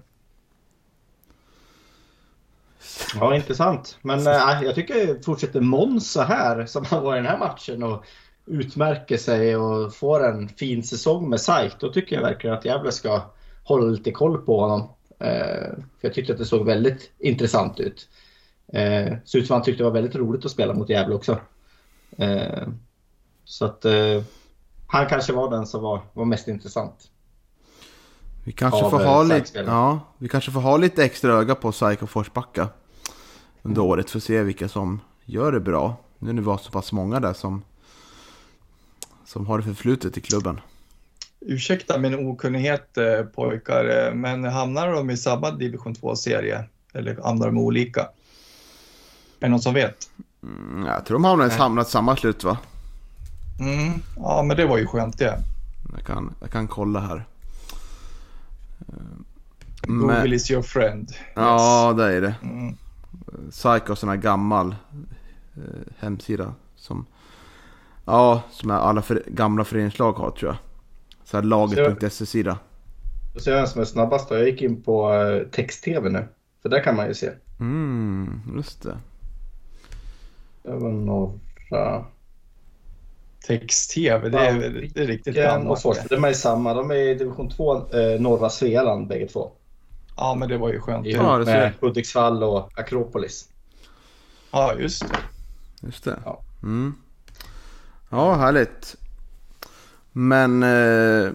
D: Ja, intressant. Men äh, jag tycker fortsätter så här som han var i den här matchen och utmärker sig och får en fin säsong med SAIK. Då tycker jag verkligen att Gävle ska hålla lite koll på honom. Eh, för jag tyckte att det såg väldigt intressant ut. Eh, så ut som han tyckte det var väldigt roligt att spela mot Gävle också. Eh, så att eh, han kanske var den som var, var mest intressant.
B: Vi kanske, får ha lite, ja, vi kanske får ha lite extra öga på SAIK och Forsbacka under året för att se vilka som gör det bra. Nu när vi har så pass många där som, som har det förflutet i klubben.
C: Ursäkta min okunnighet eh, pojkar, eh, men hamnar de i samma division 2-serie? Eller hamnar de olika? Är det någon som vet?
B: Mm, jag tror de hamnar, hamnat samma slut va?
C: Mm, ja, men det var ju skönt det.
B: Jag kan, jag kan kolla här.
C: Google men, is your friend. Yes.
B: Ja, det är det. Mm. Psycho, sån här gammal eh, hemsida. Som, ja, som alla för, gamla föreningslag har tror jag. Så här laget.se-sida.
D: Då ser jag vem som är snabbast då. Jag gick in på uh, text-tv nu. För där kan man ju se.
B: Mm, just det.
D: Det var några...
C: Text-tv, det, är, det är riktigt gammalt.
D: Och de är samma. De är i division 2, eh, norra Svealand bägge två.
C: Ja, men det var ju skönt.
D: Ja, det med Hudiksvall och Akropolis.
C: Ja, just det.
B: Just det. Ja, mm. Ja härligt. Men eh,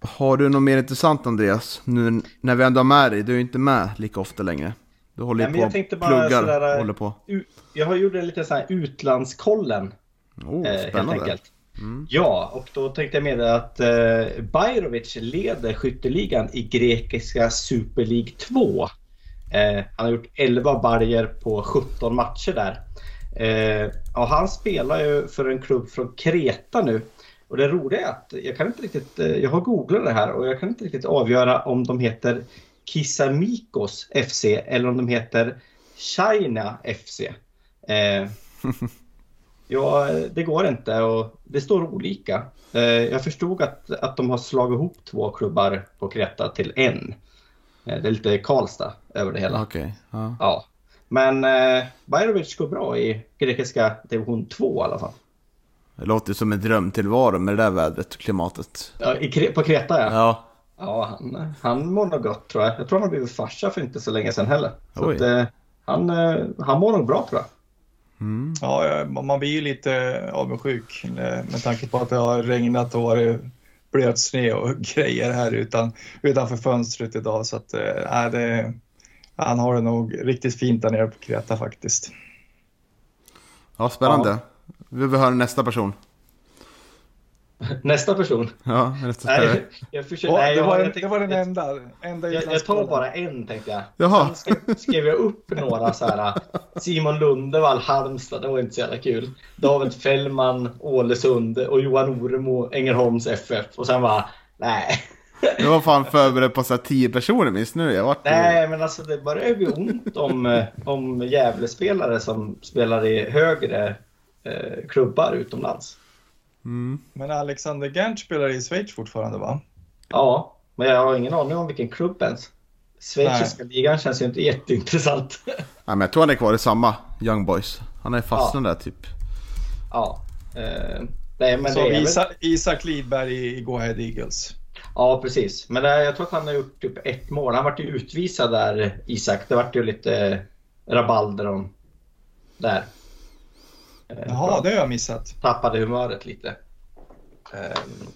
B: har du något mer intressant Andreas? Nu när vi ändå har med dig. Du är ju inte med lika ofta längre. Du håller ju på och pluggar. Sådär, håller på.
D: Jag har gjort en liten sån här utlandskollen.
B: Oh, spännande. Helt enkelt.
D: Mm. Ja, och då tänkte jag med att eh, Bajrovic leder skytteligan i grekiska Super League 2. Eh, han har gjort 11 barger på 17 matcher där. Eh, och han spelar ju för en klubb från Kreta nu. Och det roliga är att jag kan inte riktigt, eh, jag har googlat det här och jag kan inte riktigt avgöra om de heter Kisamikos FC eller om de heter China FC. Eh, Ja, det går inte och det står olika. Eh, jag förstod att, att de har slagit ihop två klubbar på Kreta till en. Eh, det är lite Karlstad över det hela.
B: Okay. Ja.
D: ja. Men eh, Bajrovic går bra i grekiska division 2 i alla fall.
B: Det låter som en drömtillvaro med det där vädret och klimatet.
D: Ja, i, på Kreta ja.
B: Ja,
D: ja han, han mår nog gott tror jag. Jag tror han har blivit farsa för inte så länge sedan heller. Så att, eh, han, eh, han mår nog bra tror jag.
C: Mm. Ja, man blir ju lite avundsjuk med tanke på att det har regnat och varit blöt snö och grejer här utan, utanför fönstret idag. Så att, äh, det, han har det nog riktigt fint där nere på Kreta faktiskt.
B: Ja, spännande. Ja. Vi vill höra nästa person.
D: Nästa person?
B: Ja, nästa spelare.
C: jag försöker, nej, det, var den, det var den enda. enda
D: jag, jag tar bara en tänkte jag.
B: Jaha.
D: Sen skrev, skrev jag upp några så här. Simon Lundevall, Halmstad, det var inte så jävla kul. David Fällman, Ålesund och Johan Oremo, Ängelholms FF. Och sen bara, nej.
B: Jag var fan förberedd på så här tio personer minst nu. Jag var
D: Nej, men alltså det börjar bli ont om, om Gävlespelare som spelar i högre eh, klubbar utomlands.
C: Mm. Men Alexander Gerndt spelar i Schweiz fortfarande va?
D: Ja, men jag har ingen aning om vilken klubb ens. Schweiziska ligan känns ju inte jätteintressant.
B: Nej, men jag tror han är kvar i samma Young Boys. Han är fastnad ja. där typ.
D: Ja. Eh, nej, men
C: Så Isak, väl... Isak Lidberg i Go Ahead Eagles?
D: Ja, precis. Men eh, jag tror att han har gjort typ ett mål. Han vart ju utvisad där, Isak. Det vart ju lite rabalder om där.
C: Eh, Jaha, det har jag missat.
D: Tappade humöret lite. Ehm,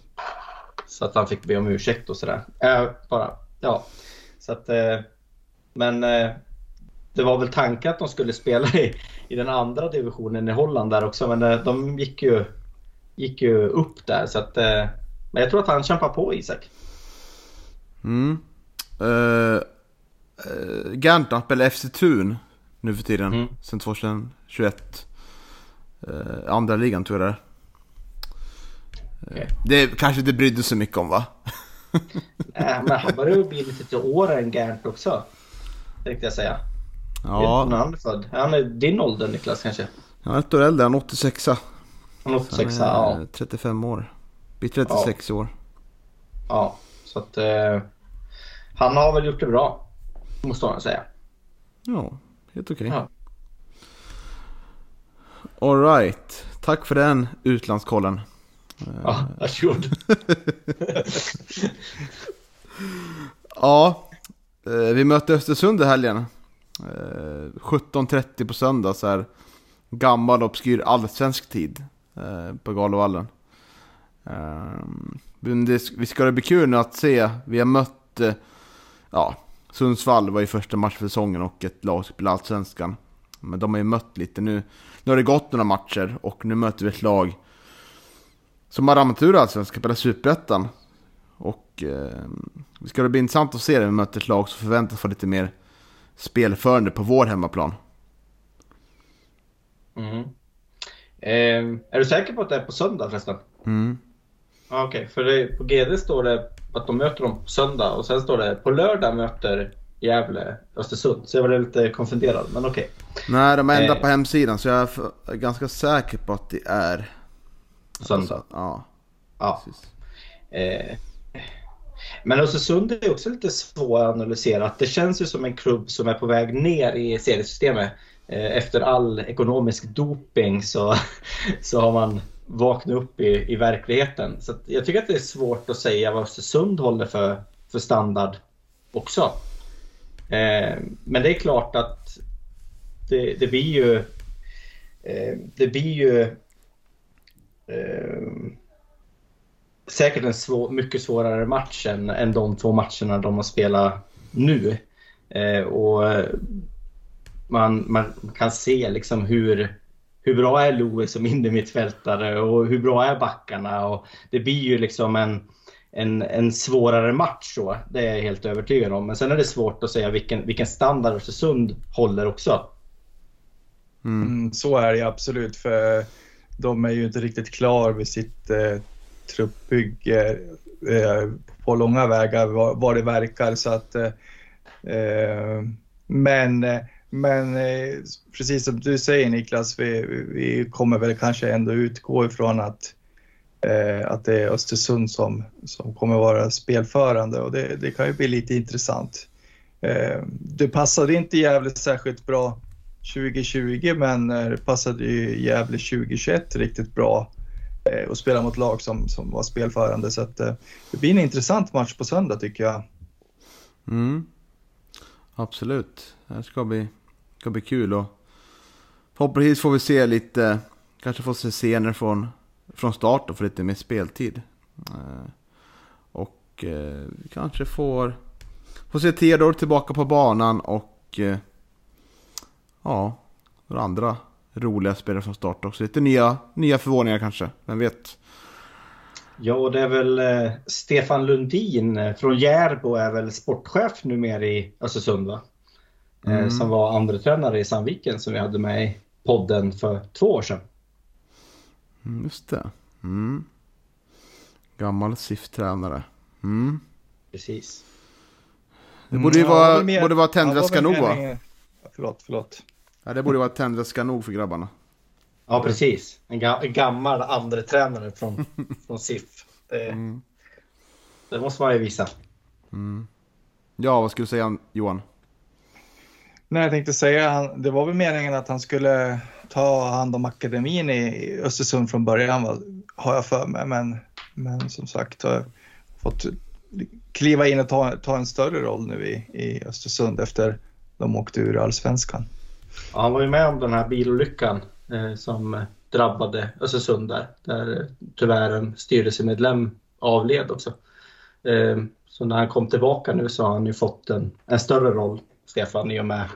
D: Så att han fick be om ursäkt och sådär. Äh, bara, ja. Så att, men det var väl tanken att de skulle spela i, i den andra divisionen i Holland där också. Men de gick ju, gick ju upp där. Så att, men jag tror att han kämpar på Isak.
B: Mm. Uh, uh, spelar FC Thun nu för tiden. Mm. Sen 2021. Uh, andra ligan tror jag det är. Okay. Det kanske inte brydde sig mycket om va?
D: Nej, men han börjar bli lite till åren Gant också. Tänkte jag säga. Ja. När han är född. Han är din ålder Niklas kanske?
B: Han är ett år äldre, han är 86
D: Han är 86 ja.
B: 35 år. Blir 36 ja. år.
D: Ja, så att eh, han har väl gjort det bra. Måste man säga.
B: Ja, helt okej. Okay. Ja. Alright, tack för den utlandskollen.
D: Ja, varsågod.
B: ja, eh, vi mötte Östersund i helgen. 17.30 på söndag så här gammal obskyr allsvensk tid eh, på Galovallen. Vi ska det bli kul nu att se, vi har mött, eh, ja, Sundsvall var ju första match för säsongen och ett lag spelar allsvenskan. Men de har ju mött lite nu. Nu har det gått några matcher och nu möter vi ett lag som har ramlat ur allsvenskan, spelar superettan. Och eh, det ska bli intressant att se när vi möter ett lag som förväntas få lite mer spelförande på vår hemmaplan.
D: Mm. Eh, är du säker på att det är på söndag förresten?
B: Mm.
D: Okej, okay. för det, på GD står det att de möter dem på söndag och sen står det på lördag möter Gävle Östersund. Så jag var lite konfunderad, men okej. Okay.
B: Nej, de har ändrat eh. på hemsidan så jag är ganska säker på att det är...
D: Söndag? Alltså,
B: ja.
D: Ja. Eh, men Östersund är också lite svåranalyserat. Det känns ju som en klubb som är på väg ner i seriesystemet. Eh, efter all ekonomisk doping så, så har man vakna upp i, i verkligheten. Så jag tycker att det är svårt att säga vad Östersund håller för, för standard också. Eh, men det är klart att det, det blir ju eh, det blir ju eh, säkert en svår, mycket svårare match än, än de två matcherna de har spelat nu. Eh, och man, man kan se liksom hur, hur bra är Loe som innermittfältare och hur bra är backarna. Och det blir ju liksom en, en, en svårare match så. Det är jag helt övertygad om. Men sen är det svårt att säga vilken, vilken standard Östersund håller också.
C: Mm. Mm, så är det absolut. För de är ju inte riktigt klar vid sitt eh, truppbygge eh, på långa vägar vad, det verkar. Så att, eh, eh men men eh, precis som du säger Niklas, vi, vi kommer väl kanske ändå utgå ifrån att, eh, att det är Östersund som, som kommer vara spelförande och det, det kan ju bli lite intressant. Eh, det passade inte Gävle särskilt bra 2020 men eh, det passade ju Gävle 2021 riktigt bra eh, och spela mot lag som, som var spelförande. Så att, eh, det blir en intressant match på söndag tycker jag.
B: Mm. Absolut. Det ska bli, ska bli kul och förhoppningsvis får vi se lite, kanske få se scener från, från start och få lite mer speltid. Eh, och eh, vi kanske får, får se Theodor tillbaka på banan och eh, ja, några andra roliga spelare från start också. Lite nya, nya förvåningar kanske, vem vet?
D: Ja, det är väl eh, Stefan Lundin från Järbo är väl sportchef numera i Östersund va? Eh, mm. Som var andra tränare i Sandviken som vi hade med i podden för två år sedan.
B: Mm, just det. Mm. Gammal SIF-tränare. Mm.
D: Precis.
B: Det borde ju vara, ja, borde vara tändväska nog va?
C: Förlåt, förlåt.
B: Ja, det borde vara tändväska nog för grabbarna.
D: Ja, precis. En, ga en gammal andre tränare från, från SIF. Det, mm. det, måste man ju visa.
B: Mm. Ja, vad skulle du säga Johan?
C: Nej, jag tänkte säga, det var väl meningen att han skulle ta hand om akademin i Östersund från början, har jag för mig. Men, men som sagt, har fått kliva in och ta, ta en större roll nu i, i Östersund efter de åkte ur allsvenskan.
D: Ja, han var ju med om den här bilolyckan eh, som drabbade Östersund där. Där tyvärr en styrelsemedlem avled också. Eh, så när han kom tillbaka nu så har han ju fått en, en större roll, Stefan, i och med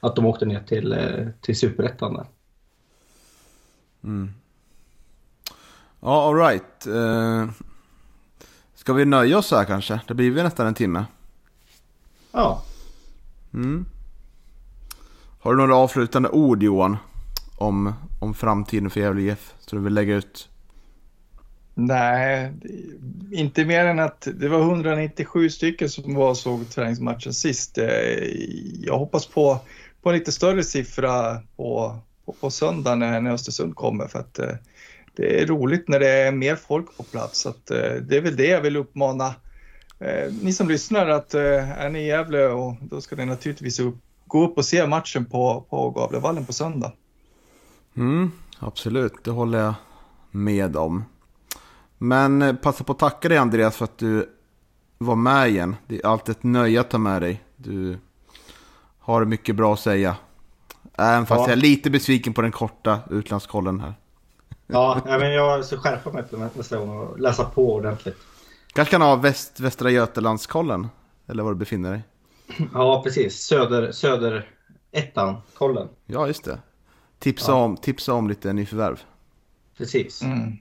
D: att de åkte ner till, eh, till Superettan där.
B: Mm. Ja, alright. Uh, ska vi nöja oss här kanske? Det blir väl nästan en timme.
D: Ja.
B: Mm. Har du några avslutande ord Johan? Om, om framtiden för Gävle IF? Så du vill lägga ut?
C: Nej, inte mer än att det var 197 stycken som var och såg träningsmatchen sist. Eh, jag hoppas på, på en lite större siffra på, på, på söndag när, när Östersund kommer för att eh, det är roligt när det är mer folk på plats. Så att, eh, det är väl det jag vill uppmana ni som lyssnar att är ni i Gävle och då ska ni naturligtvis upp, gå upp och se matchen på, på Gavlevallen på söndag.
B: Mm, absolut, det håller jag med om. Men eh, passa på att tacka dig Andreas för att du var med igen. Det är alltid ett nöje att ta med dig. Du har mycket bra att säga. Även fast ja. jag är lite besviken på den korta utlandskollen här.
D: Ja, men jag ska skärpa mig på nästa gång och läsa på ordentligt.
B: Kanske kan ha väst, Västra Götalandskollen? Eller var du befinner dig?
D: Ja, precis. Söder, söder ettan, kollen.
B: Ja, just det. Tipsa, ja. om, tipsa om lite nyförvärv.
D: Precis. Mm.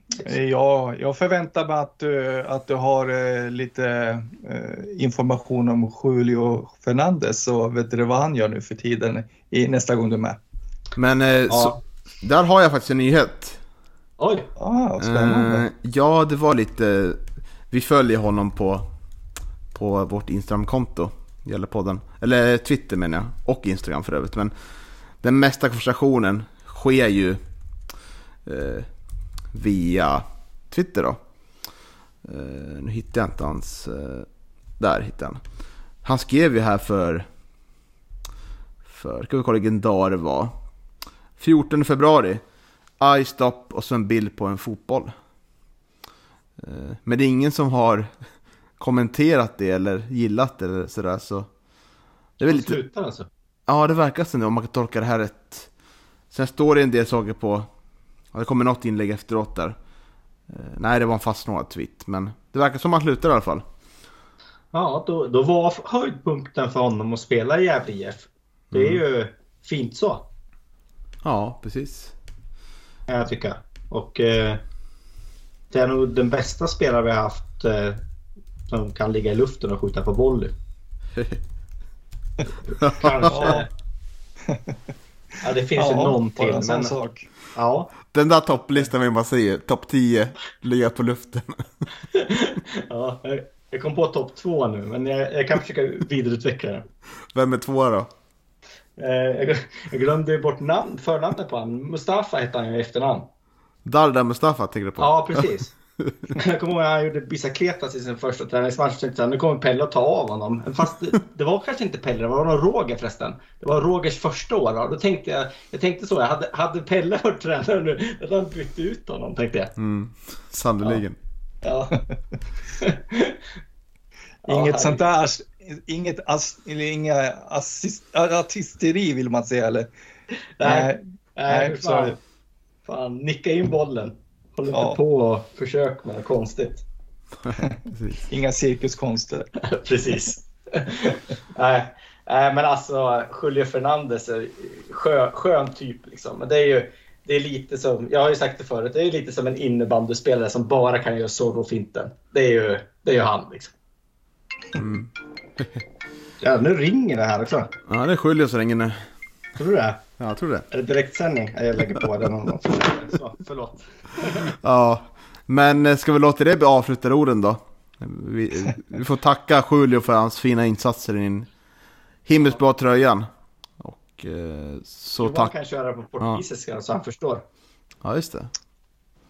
C: Ja, jag förväntar mig att du, att du har eh, lite eh, information om Julio Fernandez och vet du vad han gör nu för tiden i nästa gång du är med.
B: Men eh, ja. så, där har jag faktiskt en nyhet.
D: Oj!
C: Ah, spännande.
B: Eh, ja, det var lite... Vi följer honom på, på vårt Instagram-konto. Gäller podden. Eller Twitter menar jag. Och Instagram för övrigt. Men den mesta konversationen sker ju eh, via Twitter då. Eh, nu hittar jag inte hans... Eh, där hittade han. Han skrev ju här för... För, ska vi kolla vilken dag det var. 14 februari. I stop och så en bild på en fotboll. Eh, men det är ingen som har kommenterat det eller gillat det eller sådär så...
D: Det är väl lite... Slutar alltså?
B: Ja, det verkar så nu om man kan tolka det här rätt. Sen står det en del saker på... Ja, det kommer något inlägg efteråt där. Eh, nej, det var en fastsnårad tweet, men det verkar som att han slutar i alla fall.
D: Ja, då, då var höjdpunkten för honom att spela i Gävle IF. Det är mm. ju fint så.
B: Ja, precis.
D: Jag tycker. Och eh, det är nog den bästa spelare vi har haft eh, som kan ligga i luften och skjuta på volley. Kanske. Ja, det finns ja, ju någon till. En men... sak. Ja.
B: Den där topplistan vill man se. Topp 10, ligga på luften.
D: ja, jag kom på topp 2 nu, men jag, jag, kan försöka vidareutveckla den.
B: Vem är tvåa då?
D: Eh, jag glömde bort namn, förnamnet på honom. Mustafa hette han ju i efternamn.
B: Darda Mustafa tänker du på?
D: Ja, precis. Jag kommer ihåg att han gjorde Bicicletas i sin första träningsmatch. Tänkte nu kommer Pelle att ta av honom. Fast det, det, var kanske inte Pelle, det var nog Roger förresten. Det var Rogers första år. Då. då tänkte jag, jag tänkte så, jag hade, hade Pelle varit tränare nu, hade han bytt ut honom tänkte jag.
B: Mm, Sannerligen.
D: Ja.
C: ja. Inget sånt där, inget as, eller inga assist, artisteri vill man säga eller?
D: Nej, nej, nej fan. fan, nicka in bollen. Håll inte ja. på och försök med något konstigt.
C: Inga cirkuskonster.
D: Precis. Nej. Nej, men alltså Julio Fernandez är skön, skön typ liksom. Men det är ju det är lite som, jag har ju sagt det förut, det är lite som en innebandyspelare som bara kan göra Zorro-finten. Det är ju, det är ju han liksom. Mm. ja, nu ringer det här också.
B: Ja, det är Julio som ringer nu.
D: Tror du det?
B: Ja, jag tror det.
D: Är det direktsändning? Jag lägger på den. Så, förlåt.
B: ja, men eh, ska vi låta det bli avslutade orden då? Vi, vi, får tacka Julio för hans fina insatser i den himmelsblå tröjan. Och eh, så tack.
D: kan köra på portugisiska ja. så han förstår.
B: Ja, just det.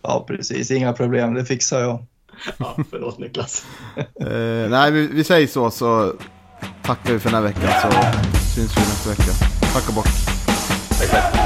C: Ja, precis. Inga problem. Det fixar jag.
D: ja, förlåt Niklas.
B: eh, nej, vi, vi, säger så, så tackar vi för den här veckan så syns vi nästa vecka. Tack och bock.
D: Tack, tack.